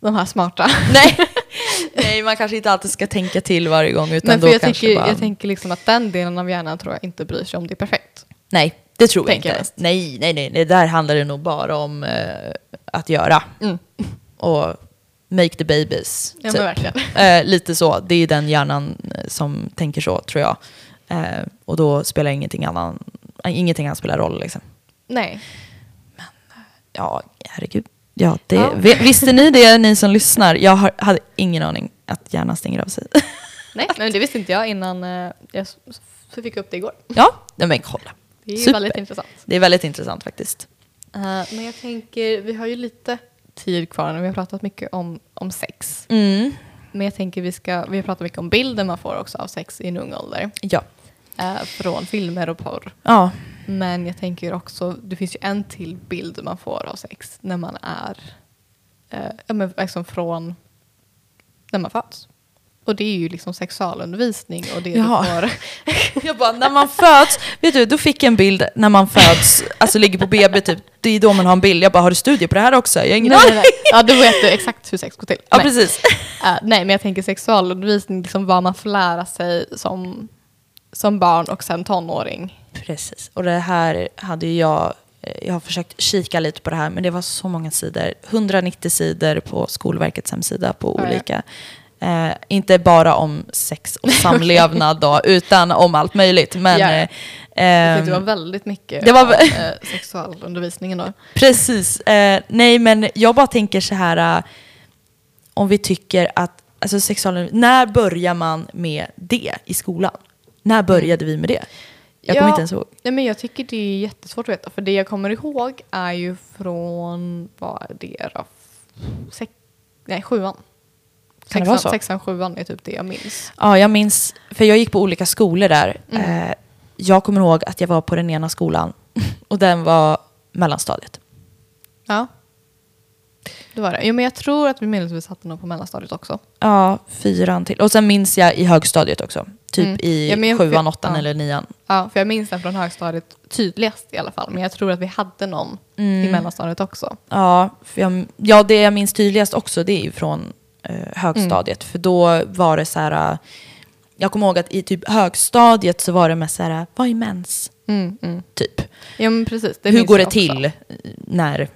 de här smarta. <laughs> Nej. <laughs> nej, man kanske inte alltid ska tänka till varje gång. Utan Men för då jag, kanske tycker, bara... jag tänker liksom att den delen av hjärnan tror jag inte bryr sig om det är perfekt. Nej, det tror jag Tänker jag inte. mest. Nej, nej, nej. Det där handlar det nog bara om eh, att göra. Mm. Och make the babies. Ja typ. men. <laughs> Eh, lite så. Det är den hjärnan eh, som tänker så, tror jag. Eh, och då spelar ingenting annat, ingenting annat spelar roll. Liksom. Nej. Ja, herregud. Ja, det, Ja. vi- Visste ni det, ni som lyssnar? Jag har, hade ingen aning att hjärnan stänger av sig. <laughs> Nej, men det visste inte jag innan eh, jag fick upp det igår. ja, men kolla. Det är Super. väldigt intressant. Det är väldigt intressant faktiskt. Eh, men jag tänker, vi har ju lite tid kvar nu. Vi har pratat mycket om, om sex. Mm. Men jag tänker vi ska, vi har pratat mycket om bilden man får också av sex i en ung ålder. Ja. eh, från filmer och porr. Ja, Men jag tänker också, det finns ju en till bild man får av sex när man är, eh, liksom från när man föds. Och det är ju liksom sexualundervisning och det Jaha. du får. <laughs> Jag bara, när man föds, vet du, då fick jag en bild när man föds, alltså ligger på BB typ, det är då man har en bild. Jag bara, har du studier på det här också? Jag har ingen nej, nej, nej. Ja, då vet du exakt hur sex går till. Ja, nej. precis. Eh, nej, men jag tänker sexualundervisning, liksom vad man får lära sig som, som barn och sen tonåring. Precis. Och det här hade ju jag, eh, jag har försökt kika lite på det här, men det var så många sidor. 190 sidor på Skolverkets hemsida på olika. Eh, inte bara om sex och <laughs> samlevnad då, utan om allt möjligt. Men, Ja, eh, Jag ehm, det var väldigt mycket det var- av eh, sexualundervisningen då. <laughs> Precis. Eh, nej, men jag bara tänker så här, eh, om vi tycker att, alltså sexual, när börjar man med det i skolan? När började vi med det? Jag kommer Ja. inte ens ihåg. Nej, men jag tycker det är jättesvårt att veta. För det jag kommer ihåg är ju från, vad är det då? Sex, nej, sjuan. Kan det vara så? Sexan, sjuan är typ det jag minns. Ja, jag minns, för jag gick på olika skolor där. Mm. Eh, jag kommer ihåg att jag var på den ena skolan <laughs> och den var mellanstadiet. Ja. Det var det. Jo, men jag tror att vi medelvis satte någon på mellanstadiet också. Ja, fyran till. Och sen minns jag i högstadiet också. Typ Mm. i men sjuan, åttan ja. eller nian. Ja, för jag minns den från högstadiet tydligast i alla fall. Men jag tror att vi hade någon Mm. i mellanstadiet också. Ja, för jag, ja, det jag minns tydligast också det är ju från eh, högstadiet. För då var det så här, eh, jag kommer ihåg att i typ högstadiet så var det med så här, vad är mens? Mm, mm. Typ. Ja, precis. Hur går det också. till när,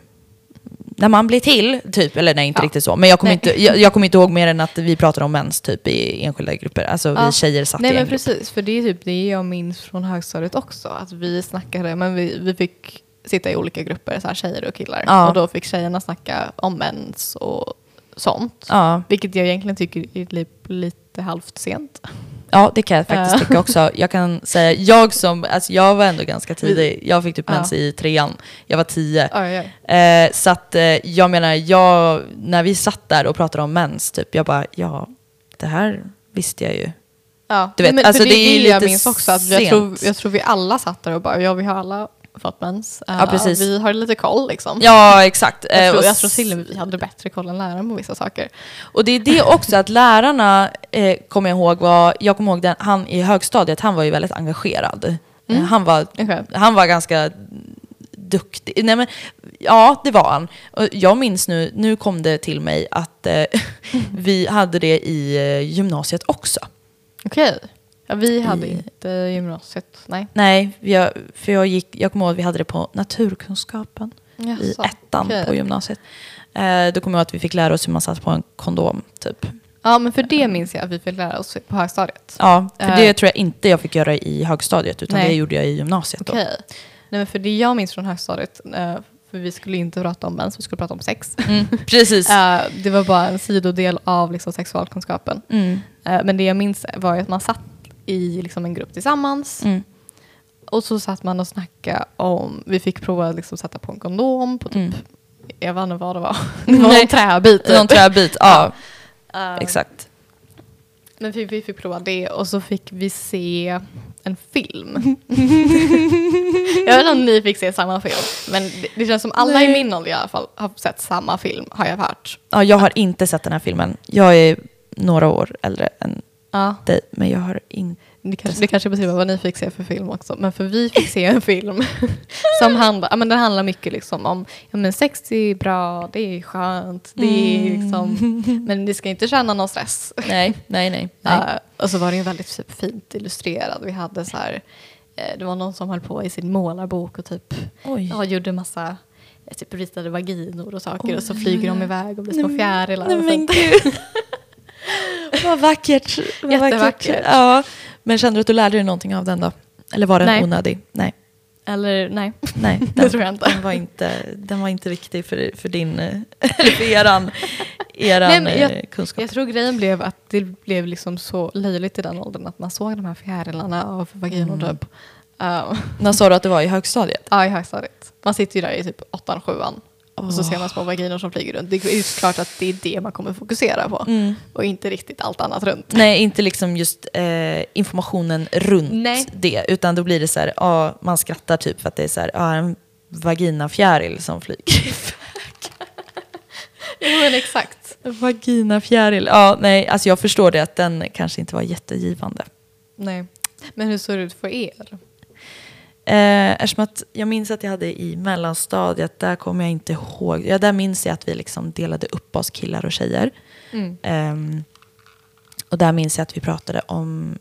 när man blir till? Typ, eller nej inte Ja. riktigt så. Men jag kommer, Nej. inte, jag, jag kommer inte ihåg mer än att vi pratade om mens typ i enskilda grupper. Alltså Ja. vi tjejer satt Nej i en men grupp. precis, för det är typ det jag minns från högstadiet också. Att vi snackade, men vi, vi fick sitta i olika grupper, så här tjejer och killar. Och då fick tjejerna snacka om mens och sånt. Ja. Vilket jag egentligen tycker är li, lite halvt sent. ja, det kan jag faktiskt Ja. tycka också. Jag kan säga, jag som, alltså jag var ändå ganska tidig. Jag fick typ Ja. mens i trean. Jag var tio. Oj, oj. Eh, så att eh, jag menar, jag, när vi satt där och pratade om mens, typ, jag bara, ja, det här visste jag ju. Ja, Du vet, men, alltså för det är ju det jag minns också. Att jag, tror, jag tror vi alla satt där och bara, ja vi har alla fått mens. Eh, Ja, precis. Vi har lite koll liksom. Ja, exakt. Eh, Jag tror, och jag tror till och med vi hade bättre koll än läraren på vissa saker. Och det är det också att lärarna, eh, kommer jag ihåg, var, jag kommer ihåg den, han i högstadiet, han var ju väldigt engagerad. Eh, han, var, Okej. han var ganska duktig. Nej, men, ja, det var han. Och jag minns nu, nu kom det till mig att eh, <laughs> vi hade det i eh, gymnasiet också. Okej. Ja, vi hade I- inte gymnasiet, nej. Nej, jag, för jag, gick, jag kommer ihåg att vi hade det på naturkunskapen i Jaså, ettan okej. på gymnasiet. Eh, då kommer jag ihåg att vi fick lära oss hur man satt på en kondom, typ. Ja, men för det minns jag att vi fick lära oss på högstadiet. Ja, för Eh. det tror jag inte jag fick göra i högstadiet, utan Nej. det gjorde jag i gymnasiet. Då. Okej. Nej, men för det jag minns från högstadiet, eh, för vi skulle inte prata om mens, vi skulle prata om sex. Mm, <laughs> precis. Eh, det var bara en sidodel av liksom, sexualkunskapen. Mm, Eh, men det jag minns var att man satt i liksom, en grupp tillsammans. mm, Och så satt man och snackade om, vi fick prova att liksom, sätta på en kondom på typ, mm. jag vet inte vad det var. <laughs> Det var Nej. en träbit. typ. Någon träbit, <laughs> ja, Eh, exakt. Men vi, vi fick prova det och så fick vi se en film. <laughs> jag vet inte om ni fick se samma film. Men det, det känns som alla Nej. i min ålder i alla fall har sett samma film, har jag hört. Ja, jag har inte sett den här filmen. Jag är några år äldre än Ja. dig, men jag har inte... Det kanske, det kanske beskriver vad ni fick se för film också. Men för vi fick se en film <laughs> som handlar, ja, men den handlar mycket liksom om ja, men sex är bra, det är skönt, det är Mm. liksom, men ni ska inte känna någon stress. <laughs> Nej, nej, nej. nej. Eh, och så var det ju väldigt typ, fint illustrerad. Vi hade så här, eh, det var någon som höll på i sin målarbok och typ Oj. ja, gjorde massa eh, typ ritade vaginor och saker Oj. och så flyger de iväg och blir små fjärilar. Nej men gud. <laughs> Vad vackert. Vad Jättevackert. vackert. Ja. Men kände du att du lärde dig någonting av den då? Eller var den Nej. onödig? Nej. Eller nej, Nej, <laughs> det den, tror jag inte. Den var inte, den var inte viktig för, för din, eller för eran, eran Nej, jag- eh, kunskap. Jag tror grejen blev att det blev liksom så löjligt i den åldern att man såg de här fjärilarna av vaginor Mm. typ. Uh, När sa du att det var i högstadiet? ja, i högstadiet. Man sitter ju där i typ åttan, sjuan och så ser man små vaginor som flyger runt. Det är ju klart att det är det man kommer fokusera på Mm. och inte riktigt allt annat runt. Nej, inte liksom just eh, informationen runt Nej. det. Utan då blir det så här, ja, man skrattar typ för att det är så här, ja, en vaginafjäril som flyger. <laughs> Jo men exakt. Vaginafjäril, ja nej, alltså jag förstår det att den kanske inte var jättegivande. Nej. Men hur såg det ut för er? Eh, eftersom att jag minns att jag hade i mellanstadiet, där kommer jag inte ihåg, ja där minns jag att vi liksom delade upp oss killar och tjejer. Mm. Ehm, och där minns jag att vi pratade om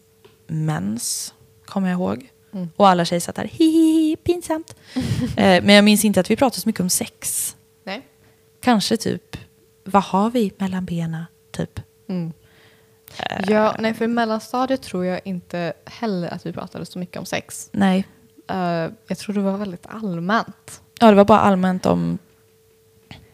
mens, kommer jag ihåg. Mm. Och alla tjejer satt där, hihihi, pinsamt. <laughs> eh, men jag minns inte att vi pratade så mycket om sex. Nej. Kanske typ, vad har vi mellan benen? Typ. Mm. Eh, Ja, nej för i mellanstadiet tror jag inte heller att vi pratade så mycket om sex. Nej. Eh, jag tror det var väldigt allmänt. Ja, det var bara allmänt om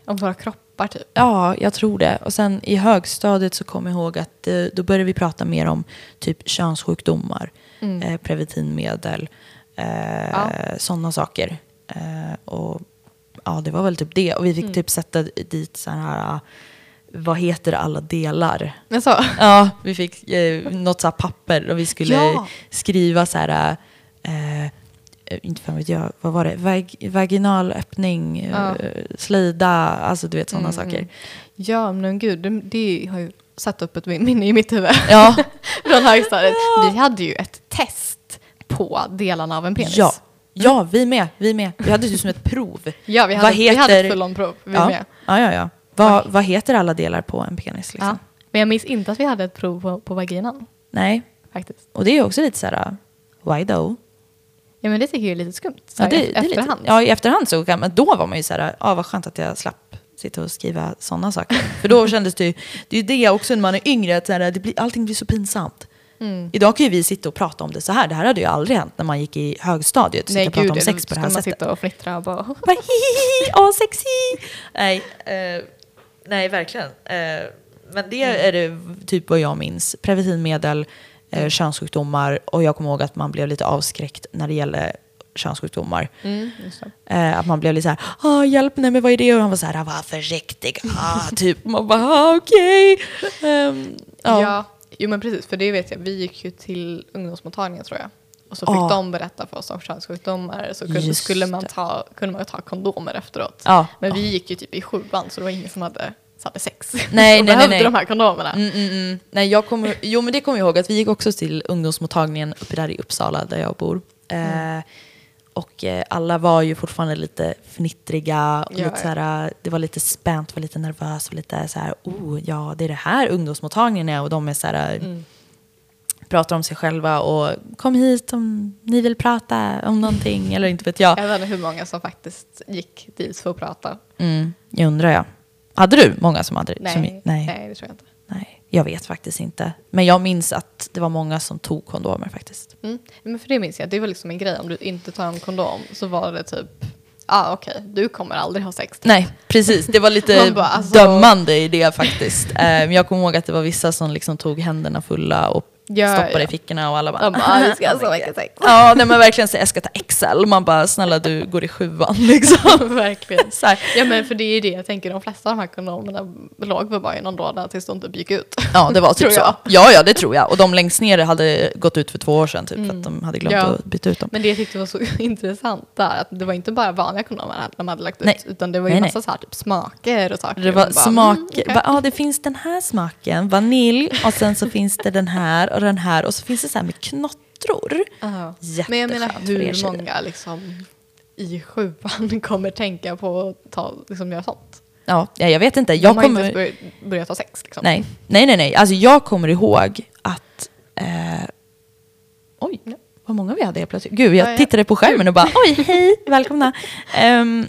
Om våra kroppar typ. Ja, jag tror det. Och sen i högstadiet så kommer jag ihåg att eh, då började vi prata mer om typ könssjukdomar, Mm. eh, preventivmedel, eh, Ja. sådana saker. Eh, och ja, det var väl typ det. Och vi fick Mm. typ sätta dit så här, vad heter alla delar? Men så. <laughs> Ja, vi fick eh, något så papper och vi skulle Ja. skriva så här, eh, eh, inte fan vet jag, vad var det? Vag, vaginal öppning, Ja. eh, slida, alltså du vet sådana Mm, saker. mm. Ja, men gud, det, det har ju satt upp ett minne i mitt huvud. Ja, <laughs> Från högstadiet. Vi hade ju ett test på delarna av en penis. ja. Ja, vi med, vi med. Vi hade det som ett prov. <laughs> Ja, vi Vad hade, vi hade heter- ett full-on-prov. Vi ja. med. ja, ja, ja. Vad, vad heter alla delar på en penis? Liksom? Ja. Men jag minns inte att vi hade ett prov på, på vaginan. Nej, Faktiskt. och det är också lite så här, why though? Ja, men det tycker jag är lite skumt. Så Ja, det, i är lite, efterhand. ja, i efterhand så kan men då var man ju så här, ja vad skönt att jag slapp sitta och skriva sådana saker. <laughs> För då kändes det ju, det är ju det också när man är yngre, att så här, det blir, allting blir så pinsamt. Mm. Idag kan ju vi sitta och prata om det så här, det här hade ju aldrig hänt när man gick i högstadiet, sitta Nej, prata gud, om sex på det här skulle man sättet. sitta och fnittra och bara... Bara hihihi, åh sexy! Nej, eh, nej verkligen. Eh, men det är det typ vad jag minns. Preventivmedel, eh, könssjukdomar och jag kommer ihåg att man blev lite avskräckt när det gäller könssjukdomar. Mm. Eh, att man blev lite så här, ah, hjälp, nej men vad är det? Och han var så här, var försiktig, ah, <laughs> typ. Man bara, ah, okej. Ehm, Ja. ja. jo men precis, för det vet jag. Vi gick ju till ungdomsmottagningen tror jag. Och så fick Ja. de berätta för oss om könssjukdomar. Så kunde, Just skulle man ta, kunde man ta kondomer efteråt. Ja. Men vi gick ju typ i sjuan så det var ingen som hade, hade sex. Nej, och <laughs> nej, nej, behövde nej. de här kondomerna. Mm, mm, mm. Nej, jag kommer, jo, men det kommer jag ihåg att vi gick också till ungdomsmottagningen uppe där i Uppsala där jag bor. Mm. Eh, och eh, alla var ju fortfarande lite fnittriga. Och Ja, lite så här, det var lite spänt, var lite nervös och lite så här, oh ja, det är det här ungdomsmottagningen är. Och de är så här, Mm. pratar om sig själva och kom hit om ni vill prata om någonting eller inte vet jag. Jag vet inte hur många som faktiskt gick dit för att prata. Mm, jag undrar jag. Hade du många som hade Nej, som, nej. nej. det tror jag inte. Nej, jag vet faktiskt inte. Men jag minns att det var många som tog kondomer faktiskt. Mm. Men för det minns jag, det var liksom en grej. Om du inte tar en kondom så var det typ, ja ah, okej, du kommer aldrig ha sex. Nej, precis. Det var lite <laughs> bara, alltså- dömande i det faktiskt. Eh, Men jag kommer ihåg att det var vissa som liksom tog händerna fulla och Ja, stoppade ja. i fickorna och alla bara... Bara, "Ah, vi ska ha så mycket sex. Ja, nej men verkligen så jag ska ta Excel. Man bara, snälla du går i sjuan <laughs> liksom. <laughs> Verkligen. Så här. Ja men för det är ju det jag tänker, de flesta av de här kondomerna låg väl bara i någon låda tills de typ gick ut. Ja, det var <laughs> typ så. jag. Ja, ja, det tror jag. Och de längst ner hade gått ut för två år sedan typ, för att de hade glömt Ja. att byta ut dem. Men det jag tyckte var så intressant där, att det var inte bara vanliga kondomer de hade lagt ut, Nej. utan det var ju Nej, massa nej. så här, typ smaker och saker. Det var Man smaker. mm. Bara, Ja, det finns den här smaken, vanilj och sen så finns det den här. Den här och så finns det så här med knottror. Ja. Men jag menar hur många liksom, i sjuan <laughs> kommer tänka på att ta, liksom, göra sånt? Ja, ja, jag vet inte. De Jag har inte ens kommer... börjat, ha sex. Liksom. Nej, nej, nej. nej. Alltså jag kommer ihåg att... Eh, oj, vad många vi hade helt plötsligt. Gud, jag Ja, ja. tittade på skärmen och bara <laughs> oj, hej, välkomna. Ehm,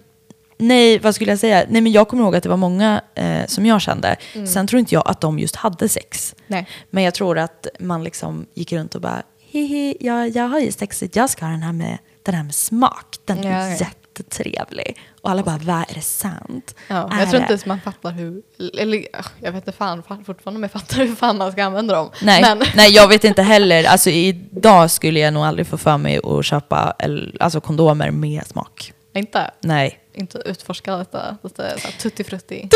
nej, vad skulle jag säga? Nej, men jag kommer ihåg att det var många eh, som jag kände. Mm. Sen tror inte jag att de just hade sex. Nej. Men jag tror att man liksom gick runt och bara, hihi, jag, jag har ju sexet, jag ska ha den här med, den här med smak. Den är Ja, jättetrevlig. Och alla bara, vad är det sant? Ja, Är jag tror det?" inte ens man fattar hur, eller ah, jag vet inte fan fa- fortfarande om jag fattar hur fan man ska använda dem. Nej, Men, <laughs> nej, jag vet inte heller. Alltså, idag skulle jag nog aldrig få för mig att köpa alltså, kondomer med smak. Inte, Nej. inte utforska detta, lite så här tutti frutti.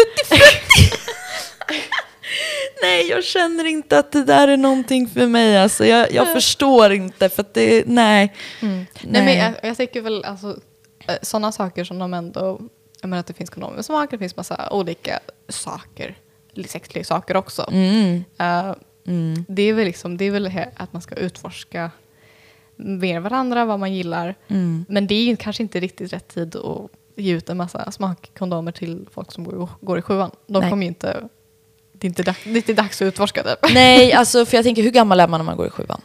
Nej, jag känner inte att det där är någonting för mig. Alltså, jag, jag förstår inte, för att det, nej. Nej, men jag, jag tycker väl alltså sådana saker som de ändå, jag menar att det finns kondomer det finns massa olika saker, sexleksaker också. Mm. Eh, Det är väl liksom, det är väl att man ska utforska mer varandra, vad man gillar. Mm. Men det är ju kanske inte riktigt rätt tid att ge ut en massa smakkondomer till folk som går, går i sjuan. De Nej. kommer ju inte, det är inte, dags, det är inte dags att utforska det. <laughs> Nej, <laughs> alltså, för jag tänker, hur gammal är man när man går i sjuan?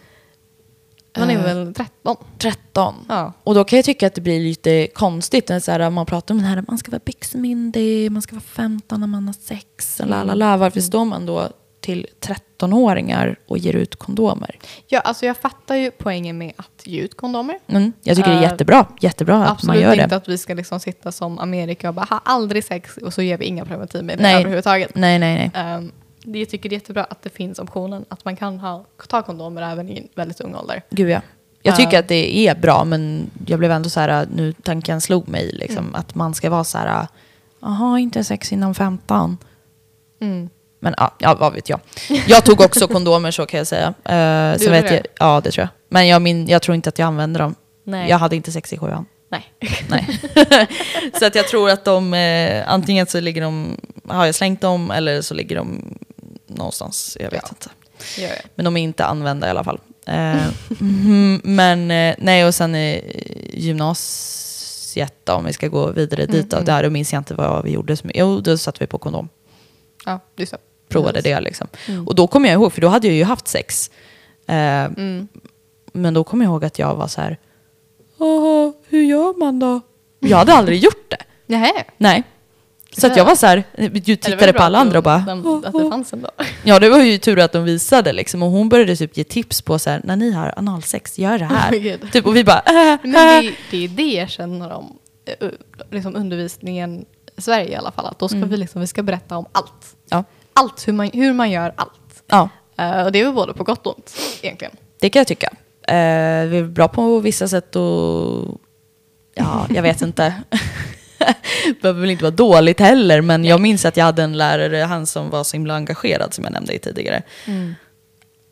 Man är Eh. väl 13? 13. Ja. Och då kan jag tycka att det blir lite konstigt när så här, man pratar om det här, man ska vara byxmyndig, man ska vara 15 när man har sex, la. Varför står man då till 13-åringar och ger ut kondomer? Ja, alltså jag fattar ju poängen med att ge ut kondomer. Mm, jag tycker det är Eh, jättebra, jättebra att man Absolut gör inte det. att vi ska liksom sitta som Amerika och bara ha aldrig sex och så ger vi inga preventivmedel Nej. överhuvudtaget. Nej, nej, nej. Um, jag tycker det är jättebra att det finns optionen att man kan ha, ta kondomer även i väldigt ung ålder. Gud ja. Jag Ja. tycker att det är bra, men jag blev ändå så här, nu tanken slog mig, liksom, Mm. att man ska vara så här, jaha, inte sex innan 15. Mm. Men ja, ja, vad vet jag. Jag tog också kondomer så kan jag säga. Uh, så gjorde vet det? jag, ja, det tror jag. Men jag, min, jag tror inte att jag använder dem. Nej. Jag hade inte sex i sjuan. Nej. Nej. <laughs> så att jag tror att de, eh, antingen så ligger de, har jag slängt dem eller så ligger de någonstans. Jag vet Ja. inte. Men de är inte använda i alla fall. Eh, mm, men eh, nej, och sen eh, gymnasiet om vi ska gå vidare dit. Då, där då minns jag inte vad vi gjorde. Jo, då satt vi på kondom. Ja, just det. Provade Precis. det liksom. Och då kommer jag ihåg, för då hade jag ju haft sex. Eh, Mm. Men då kommer jag ihåg att jag var så här, Åh, hur gör man då? <laughs> Jag hade aldrig gjort det. Nej. Nej. Så att jag var så här, det ju tittade på alla andra och bara, de- Att det fanns ändå. <laughs> ja det var ju tur att de visade liksom. Och hon började typ ge tips på så här, när ni har analsex, gör det Oh här. God. typ, och vi bara, äh, Men äh. det, det är det jag känner om eh, liksom undervisningen i Sverige i alla fall. Att då ska vi, liksom, vi ska berätta om allt. Ja. Allt, hur man, hur man gör allt. ja, Eh, och det är väl både på gott och ont egentligen. det kan jag tycka. Eh, vi är bra på vissa sätt och, ja, jag vet inte. <laughs> behöver väl inte vara dåligt heller, men jag minns att jag hade en lärare, han som var så himla engagerad som jag nämnde i tidigare.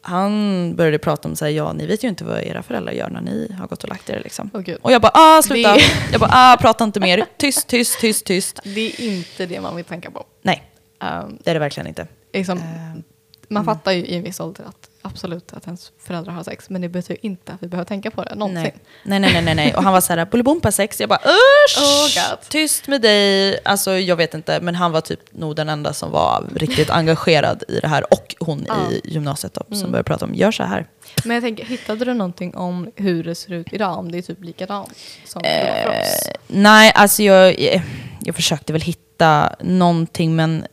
Han började prata om så här, ja ni vet ju inte vad era föräldrar gör när ni har gått och lagt er liksom. Gud. Och jag bara, ah sluta. Det- Jag bara, ah prata inte mer. Tyst, tyst, tyst, tyst. Det är inte det man vill tänka på. Nej, Um, det är det verkligen inte. liksom, Eh, man fattar ju i en viss ålder att absolut att ens föräldrar har sex. Men det betyder inte att vi behöver tänka på det någonsin. Nej. nej, nej, nej, nej. Och han var så här, bolibompa sex. Jag bara, usch! <laughs> Oh, God. tyst med dig. Alltså jag vet inte, men han var typ nog den enda som var riktigt engagerad i det här. Och hon Ja. i gymnasiet då, Mm. som började prata om, gör så här. Men jag tänker, hittade du någonting om hur det ser ut idag? Om det är typ likadant som var för oss? Eh, nej, alltså jag, jag, jag försökte väl hitta någonting, men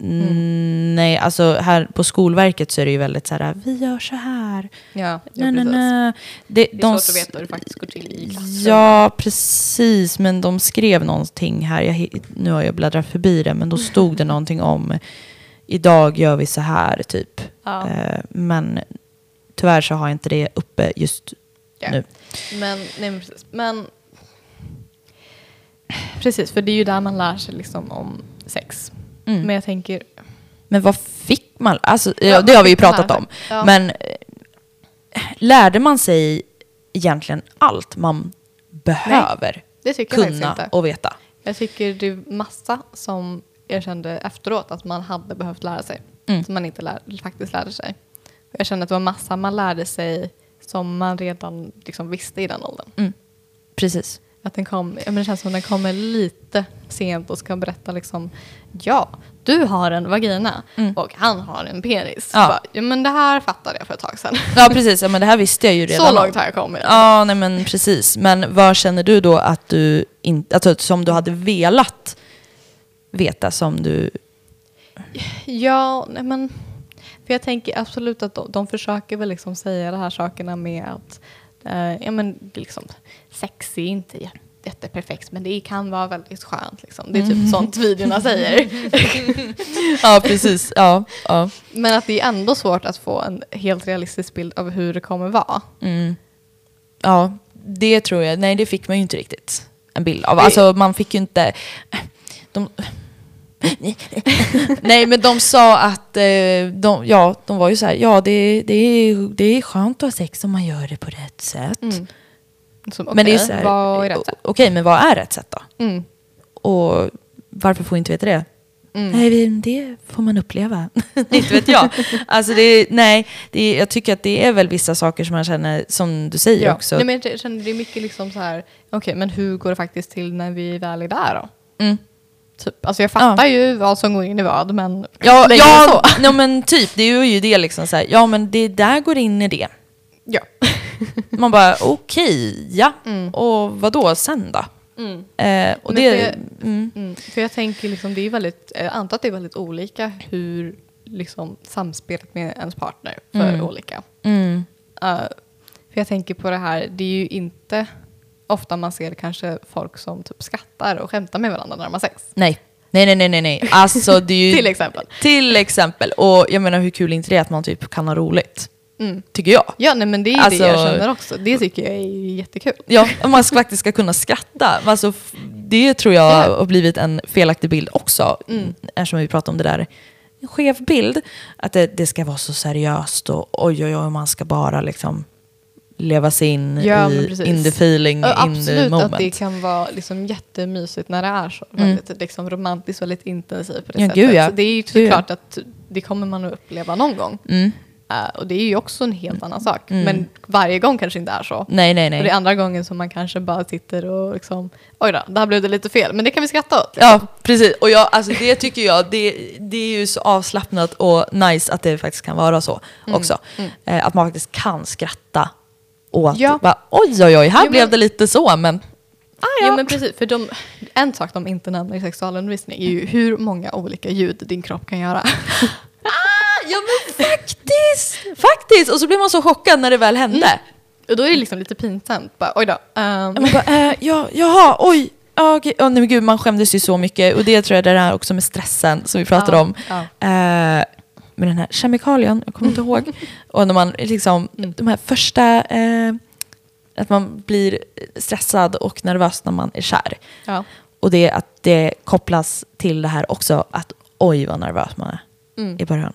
nej, alltså här på Skolverket så är det ju väldigt så här, vi gör så här. Ja, Nej, nej. Det, Det är de svårt att veta hur det faktiskt går till i klassrummet. Ja, precis. Men de skrev någonting här. Jag, nu har jag bläddrat förbi det, men då stod det <laughs> någonting om idag gör vi så här, typ. Ja. Eh, men tyvärr så har jag inte det uppe just Ja. nu. Men, nej, men precis. Men precis, för det är ju där man lär sig liksom om sex. Mm. Men jag tänker, Men vad fick man? Alltså, ja, det har vi ju pratat om. Ja. Men eh, lärde man sig egentligen allt man behöver det tycker jag kunna inte. och veta? Jag tycker det är massa som jag kände efteråt att man hade behövt lära sig. Mm. Som man inte lär, faktiskt lärde sig. Jag känner att det var massa man lärde sig som man redan liksom visste i den åldern. Mm. Precis. Att den kom, men det känns som den kommer lite sent och ska berätta liksom ja, du har en vagina Mm. och han har en penis. Ja. Bara, ja, men det här fattade jag för ett tag sedan. Ja, precis. Ja, men det här visste jag ju <laughs> redan. Så långt har jag kommit. Ja, nej men precis. Men vad känner du då att du inte, alltså som du hade velat veta som du... Ja, nej men... För jag tänker absolut att de, de försöker väl liksom säga de här sakerna med att eh, ja, men liksom, sex är inte jä- jätteperfekt men det kan vara väldigt skönt. Liksom. Det är typ sånt videorna säger. <laughs> Ja, precis. Ja, ja. Men att det är ändå svårt att få en helt realistisk bild av hur det kommer vara. Mm. Ja, det tror jag. Nej, det fick man ju inte riktigt en bild av. Alltså, man fick ju inte... De... <laughs> Nej, men de sa att... eh, De, ja, de var ju så här, ja, det, det, är, det är skönt att ha sex om man gör det på rätt sätt. Mm. Som, Men det är så här, vad är rätt sätt? Okej, men vad är rätt sätt då? Mm. Och varför får vi inte veta det? Mm. Nej, det får man uppleva. <laughs> inte vet jag. Alltså det, nej, det jag tycker att det är väl vissa saker som man känner, som du säger Ja. också. Nej, men jag känner det är mycket liksom så här, okej men hur går det faktiskt till när vi väl är där då? Mm. Typ, alltså jag fattar ju vad som går in i vad men Ja, ja, så. <laughs> ja, men typ. Det är ju det liksom så här, ja men det där går in i det. Ja. <laughs> Man bara, okej, ja. Mm. Och vad då sen då? Mm. Eh, och Men det, för jag- mm, Mm. För jag tänker liksom, det är väldigt, jag antar att det är väldigt olika hur liksom, samspelet med ens partner för olika. Uh, för jag tänker på det här, det är ju inte ofta man ser kanske folk som typ skrattar och skämtar med varandra när de har sex. nej. Nej, nej, nej, nej, nej. Alltså det är ju... <laughs> Till exempel. Till exempel. Och jag menar hur kul är inte det att man typ kan ha roligt? Mm. Tycker jag. Ja, nej, men det är Alltså- det jag känner också. Det tycker jag är jättekul. Ja, man faktiskt ska kunna skratta. Alltså, det tror jag Ja. har blivit en felaktig bild också. Mm. Eftersom vi pratar om det där. En skev bild. Att det, det ska vara så seriöst och oj, oj, oj, man ska bara liksom leva sig in Ja, i in the feeling, Ja, in the Absolut moment. att det kan vara liksom jättemysigt när det är så. Mm. Väldigt liksom, romantiskt, väldigt intensivt på det Ja, sättet. gud, ja. Så det är ju såklart att det kommer man att uppleva någon gång. Mm. Eh, och det är ju också en helt annan sak. Mm. Men varje gång kanske inte är så. Nej, nej, Och det är nej. andra gången som man kanske bara sitter och liksom, oj då, där blev det lite fel. Men det kan vi skratta åt. Ja, precis. Och jag, alltså det tycker jag, det, det är ju så avslappnat och nice att det faktiskt kan vara så Mm. också. Eh, att man faktiskt kan skratta åt, Ja. bara, oj, oj, oj, här Jo, blev men- det lite så, men ah, ja. Jo men precis, för de, en sak de inte nämner i sexualundervisning är ju hur många olika ljud din kropp kan göra. <laughs> Ah, ja men faktiskt! Och så blir man så chockad när det väl hände. Och då är det liksom lite pinsamt. Bara, oj då. Man bara, eh, ja, jaha, oj. Ja, okej. Ja, nej, men gud, man skämdes ju så mycket. Och det tror jag det är också med stressen som vi pratade Ja, om. ja. Eh, med den här kemikalien, jag kommer inte ihåg. <laughs> Och när man liksom, Mm. de här första, eh, att man blir stressad och nervös när man är kär. ja. Och det att det kopplas till det här också, att oj vad nervös man är Mm. i början.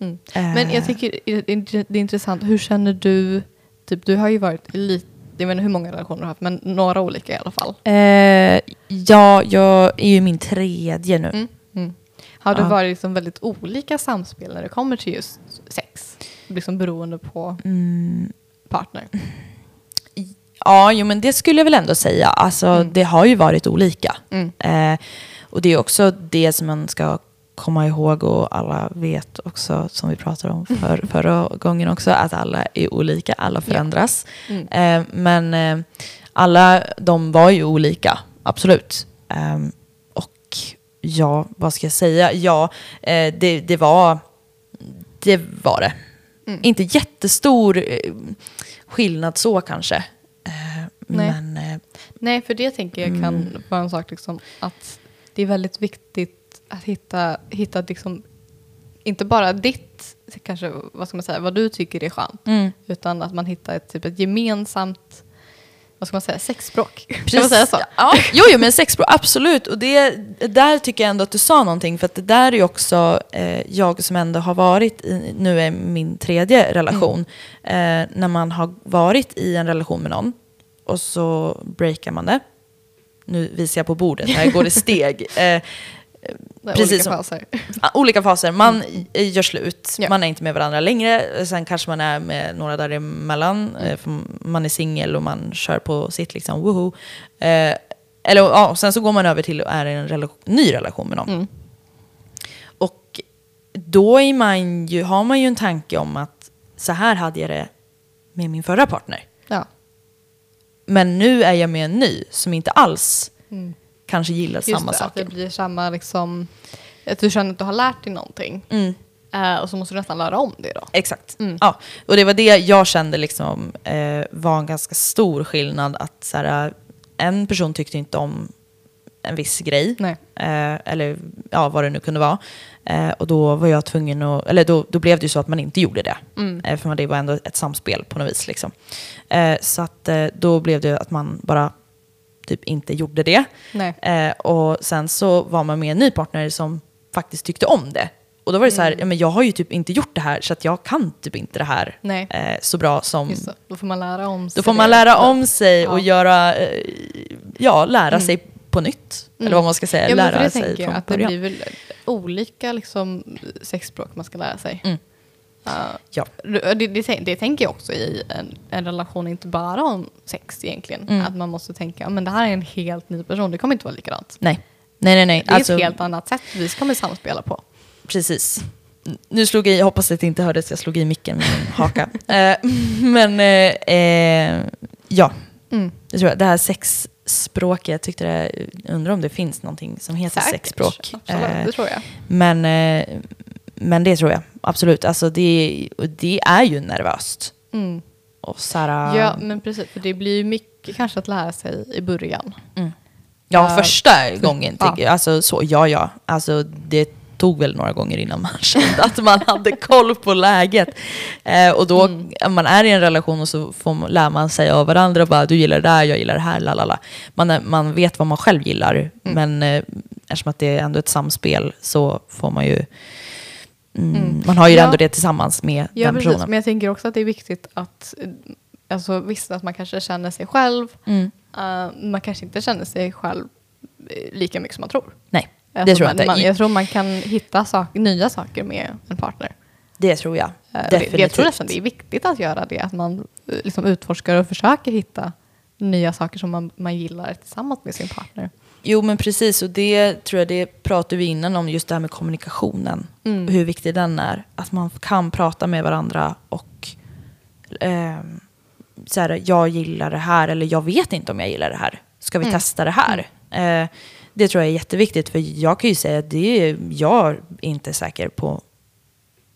Mm. Eh, Men jag tycker det är intressant, hur känner du, typ, du har ju varit i lite, jag vet inte hur många relationer du har haft, men några olika i alla fall. Eh, ja, jag är ju min tredje nu. Mm. Mm. Har det Ja. varit liksom väldigt olika samspel när det kommer till just sex? Liksom beroende på Mm, partner. ja, jo, men det skulle jag väl ändå säga. Alltså, Mm. Det har ju varit olika. Mm. Eh, och det är också det som man ska komma ihåg och alla vet också, som vi pratade om för, <laughs> förra gången också, att alla är olika, alla förändras. Mm. Eh, men eh, alla de var ju olika, absolut. Eh, och ja, vad ska jag säga? Ja, eh, det, det var det. Var det. Mm. Inte jättestor eh, skillnad så kanske. Eh, Nej. men Nej, för det tänker jag kan Mm. vara en sak liksom, att det är väldigt viktigt att hitta, hitta liksom, inte bara ditt, kanske, vad ska man säga, vad du tycker är skönt, mm. utan att man hittar ett, typ ett gemensamt, vad ska man säga, sexspråk. <laughs> Kan man Precis. säga så? Ja, jo, jo, men sexspråk, absolut. Och det, där tycker jag ändå att du sa någonting. För att det där är ju också eh, jag som ändå har varit i, nu är min tredje relation. Mm. Eh, när man har varit i en relation med någon och så breakar man det. Nu visar jag på bordet, här går det steg. <laughs> Eh, Precis olika som- faser. <laughs> Ah, Olika faser. Man i- gör slut, Ja. man är inte med varandra längre. Sen kanske man är med några däremellan. eh, för Man är singel och man kör på sitt liksom, woho. Eh, eller ja, sen så går man över till och är i en rela- ny relation med någon. Mm. Och då är man ju, har man ju en tanke om att så här hade jag det med min förra partner. Ja. Men nu är jag med en ny som inte alls kanske gillar. Just samma det, att det saker. blir samma liksom, att du känner att du har lärt dig någonting. Mm. Eh, och så måste du nästan lära om det då. Exakt. Mm. Ja. Och det var det jag kände liksom, eh, var en ganska stor skillnad. Att så här, en person tyckte inte om en viss grej. Eh, eller ja, vad det nu kunde vara. Eh, och då var jag tvungen att, eller då, då blev det ju så att man inte gjorde det. Mm. Eh, för det var ändå ett samspel på något vis. Liksom. Eh, så att eh, då blev det att man bara typ inte gjorde det. Eh, och sen så var man med en ny partner som faktiskt tyckte om det. Och då var det så här, Mm. ja, men jag har ju typ inte gjort det här så att jag kan typ inte det här eh, så bra som... Det. Då får man lära om sig Då får man det. lära om sig Ja. och göra, eh, ja, lära sig på nytt. Eller vad man ska säga, Mm. Ja, lära det sig tänker jag från att det början. blir väl olika liksom, sexspråk man ska lära sig. Ja. det, det, det tänker jag också i en, en relation, inte bara om sex egentligen. Mm. Att man måste tänka, men det här är en helt ny person, det kommer inte vara likadant. Nej. Nej, nej, nej. Det är Alltså, ett helt annat sätt vi kommer samspela på. Precis. Nu slog jag i, jag hoppas att det inte hördes, jag slog i micken med min haka. <laughs> Eh, men eh, eh, ja, Mm. det tror jag. Det här sexspråket, jag tyckte det, undrar om det finns någonting som heter Säkert. sexspråk. Absolut, Eh, det tror jag. men, eh, men det tror jag, absolut. Alltså det, det är ju nervöst. Mm. Och så här, Ja, men precis. För det blir ju mycket kanske att lära sig i början. Ja, Uh, första gången. ja. jag. Alltså, så, ja, ja. Alltså, det tog väl några gånger innan man <laughs> kände att man hade koll på läget. Eh, och då, Mm. man är i en relation och så får man, lär man sig av varandra. Bara, du gillar det där, jag gillar det här, lalala. Man, man vet vad man själv gillar. Mm. Men eh, eftersom att det är ändå ett samspel så får man ju... Mm, Man har ju Ja. ändå det tillsammans med Ja, den precis. personen. Men jag tänker också att det är viktigt att, alltså visst att man kanske känner sig själv, Mm. eh, man kanske inte känner sig själv eh, lika mycket som man tror. Nej, det Alltså, tror jag man, inte. Man, jag tror man kan hitta sak, nya saker med en partner. Det tror jag. Eh, det, Definitivt. jag tror nästan det är viktigt att göra det, att man liksom utforskar och försöker hitta nya saker som man, man gillar tillsammans med sin partner. Jo men precis och det tror jag det pratade vi innan om just det här med kommunikationen. Mm. Hur viktig den är. Att man kan prata med varandra och ehm, så här, jag gillar det här eller jag vet inte om jag gillar det här. Ska vi Mm. testa det här? Eh, det tror jag är jätteviktigt för jag kan ju säga att det är, jag är inte säker på,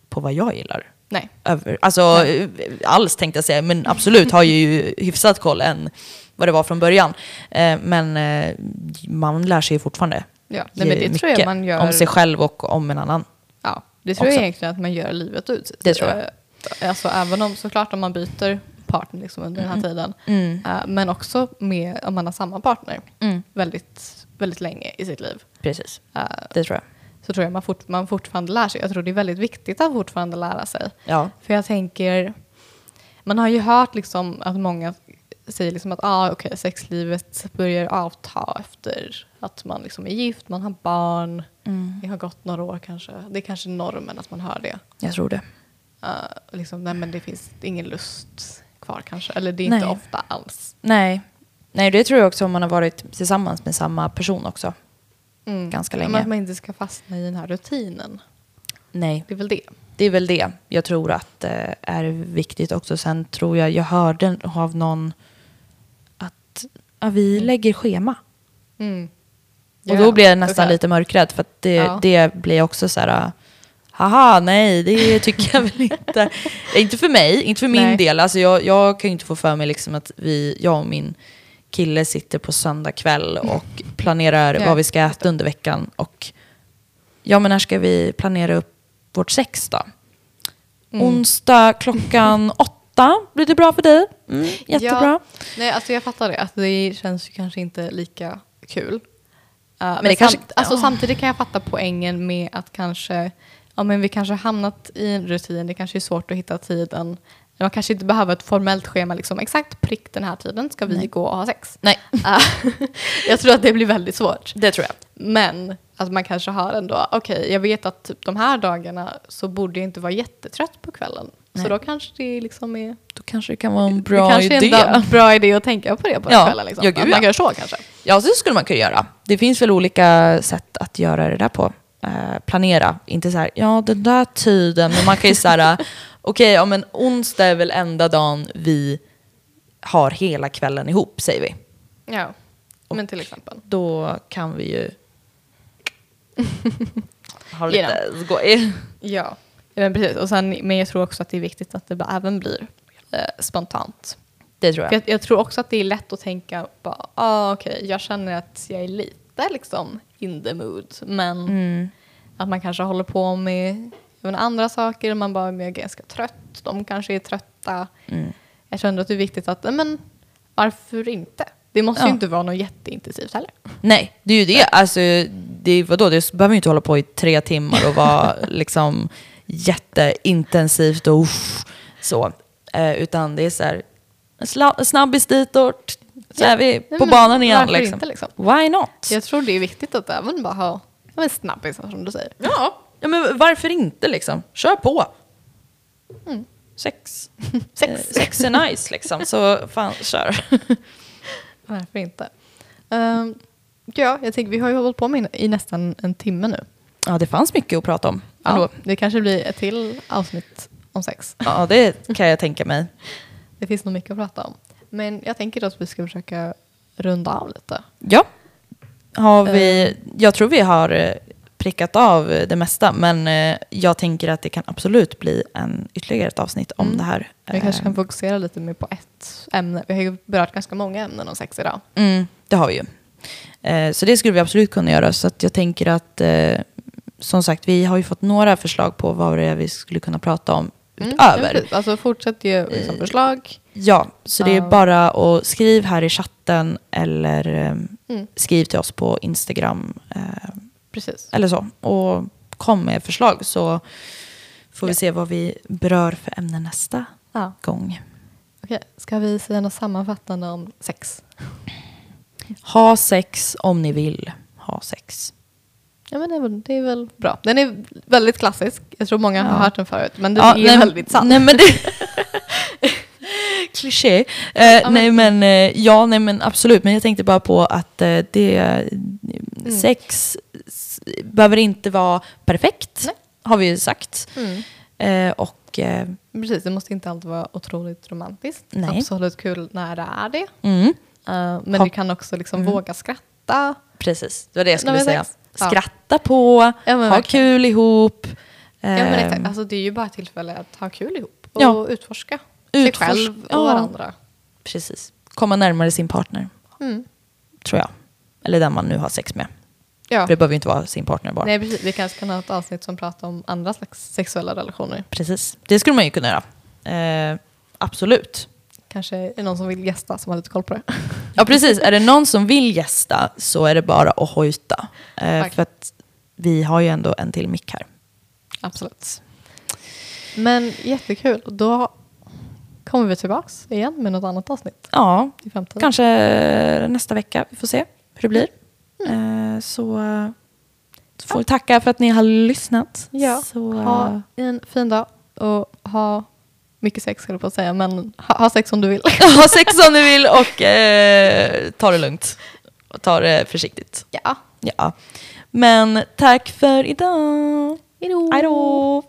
på vad jag gillar. Nej. Över, alltså eh, alls tänkte jag säga, men absolut har jag ju hyfsat koll än vad det var från början. Eh, men eh, man lär sig ju fortfarande Ja, nej, men det tror jag mycket man gör. om sig själv och om en annan. Ja, det tror jag också. egentligen att man gör livet ut. Det tror jag. Eh, Alltså även om såklart om man byter partner liksom under den här tiden. Mm. Men också med om man har samma partner Mm. väldigt, väldigt länge i sitt liv. Precis, det tror jag. Så tror jag man, fort, man fortfarande lär sig. Jag tror det är väldigt viktigt att fortfarande lära sig. Ja. För jag tänker, man har ju hört liksom att många säger liksom att ah, okay, sexlivet börjar avta efter att man liksom är gift, man har barn, Mm. det har gått några år kanske. Det är kanske normen att man hör det. Jag tror det. Uh, liksom, nej men det finns ingen lust kvar kanske. Eller det är inte Nej. ofta alls. Nej. Nej, det tror jag också om man har varit tillsammans med samma person också. Mm. Ganska Men länge. att man inte ska fastna i den här rutinen. Nej, Det är väl det. det är väl det jag tror att det är viktigt också. Sen tror jag, jag hörde av någon ja, vi lägger schema. Mm. Och då blir jag nästan såklart. lite mörkrädd för det, Ja. det blir också så här, haha, nej, det tycker jag väl inte. <laughs> inte för mig, inte för min Nej. del. Alltså jag, jag kan ju inte få för mig liksom att vi, jag och min kille sitter på söndag kväll och <laughs> planerar Ja. vad vi ska äta under veckan. Och ja, men när ska vi planera upp vårt sex då? Mm. Onsdag klockan åtta, blir det bra för dig? Mm, jättebra. Ja, nej, alltså jag fattar det. Att det känns ju kanske inte lika kul. Uh, men det kanske- samt, alltså, ja. samtidigt kan jag fatta poängen med att kanske, ja men vi kanske har hamnat i en rutin, det kanske är svårt att hitta tiden. Man kanske inte behöver ett formellt schema, liksom exakt prick den här tiden ska vi Nej. gå och ha sex. Nej, Eh, <laughs> <laughs> jag tror att det blir väldigt svårt. det tror jag. Men att man kanske har ändå, okej, jag vet att typ de här dagarna så borde jag inte vara jättetrött på kvällen. Nej. Så då kanske det liksom är Då kanske det kan vara en bra det kanske idé. är en bra idé att tänka på det på Ja. kvällen. Liksom. Ja, gud, man ja. gör så kanske. Ja, så skulle man kunna göra. Det finns väl olika sätt att göra det där på. Eh, planera, inte så här, ja den där tiden, men man kan ju så här, <laughs> okej, ja men onsdag är väl enda dagen vi har hela kvällen ihop, säger vi. Ja, men till exempel. Då kan vi ju <laughs> ha lite skoj. Ja, ja men precis. Och sen, men jag tror också att det är viktigt att det även blir eh, spontant. Det tror jag. jag, jag tror också att det är lätt att tänka, bara, ah, okej, jag känner att jag är lite liksom in the mood. Men Mm. att man kanske håller på med även andra saker, man bara är ganska trött, de kanske är trötta. Mm. Jag känner att det är viktigt att, men varför inte? Det måste Ja. ju inte vara något jätteintensivt heller. Nej, det är ju det. Alltså, det, vadå, det behöver ju inte hålla på i tre timmar och vara <laughs> liksom jätteintensivt och uff, så. Eh, utan det är så här, snabbis ditåt, så är vi på men banan igen. Liksom. inte, liksom? Why not? Jag tror det är viktigt att även bara ha en snabbis som du säger. Ja. ja, men varför inte liksom? Kör på. Sex. <laughs> Sex. Eh, sex är nice liksom, så fan kör. <laughs> Varför inte? Ehm, ja, jag tänker vi har ju hållit på med i nästan en timme nu. Ja, det fanns mycket att prata om. Ja, Ändå. det kanske blir ett till avsnitt om sex. Ja, det kan jag tänka mig. <laughs> Det finns nog mycket att prata om. Men jag tänker att vi ska försöka runda av lite. Ja. Har vi, jag tror vi har eh, prickat av eh, det mesta, men eh, jag tänker att det kan absolut bli en, ytterligare ett avsnitt om Mm. det här. Vi kanske Eh, kan fokusera lite mer på ett ämne. Vi har ju berört ganska många ämnen om sex idag. Mm, det har vi ju. Eh, så det skulle vi absolut kunna göra. Så jag tänker att, eh, som sagt, vi har ju fått några förslag på vad det är vi skulle kunna prata om Mm, utöver. ja, alltså fortsätt ge liksom, förslag. Ja, så det är bara att skriv här i chatten eller eh, Mm, skriv till oss på Instagram eh, precis. eller så. Och kom med förslag så får vi Ja. se vad vi berör för ämne nästa Ja. gång. Okej, ska vi säga något sammanfattande om sex? Ha sex om ni vill ha sex. Ja, men det, är väl, det är väl bra. Den är väldigt klassisk. Jag tror många Ja. har hört den förut. Men den Ja, är nej, väldigt sann. Nej, men det... <laughs> Kliché. Eh, men- Nej men eh, ja, nej men absolut. Men jag tänkte bara på att eh, det, Mm. sex behöver inte vara perfekt, Nej. har vi ju sagt. Mm. Och Precis, det måste inte alltid vara otroligt romantiskt. Nej. Absolut kul när det är det. mm, men Ha- du kan också liksom Mm. våga skratta. precis, det var det jag skulle men säga. sex. Skratta på, Ja, ha verkligen. kul ihop. Ja, men exakt. Alltså, det är ju bara ett tillfälle att ha kul ihop och Ja. utforska Utforsk- sig själv och varandra. Precis. Komma närmare sin partner, Mm. tror jag. Eller den man nu har sex med. Ja. För det behöver ju inte vara sin partner bara. Nej, precis. Vi kanske kan ha ett avsnitt som pratar om andra slags sexuella relationer. Precis, det skulle man ju kunna göra. Eh, absolut. Kanske är det någon som vill gästa som har lite koll på det. <laughs> Ja precis, är det någon som vill gästa så är det bara att hojta. Eh, för att vi har ju ändå en till mick här. Absolut. Men jättekul. Då kommer vi tillbaks igen med något annat avsnitt Ja, kanske nästa vecka. Vi får se hur det blir. Eh, så eh, så får vi tacka för att ni har lyssnat. Ja, Så, eh, Ha en fin dag och ha mycket sex skulle jag på att säga, men ha, ha sex om du vill. <laughs> ha sex om ni vill och eh, ta det lugnt. Och ta det försiktigt. ja. Ja. Men tack för idag. Hejdå. Hej då.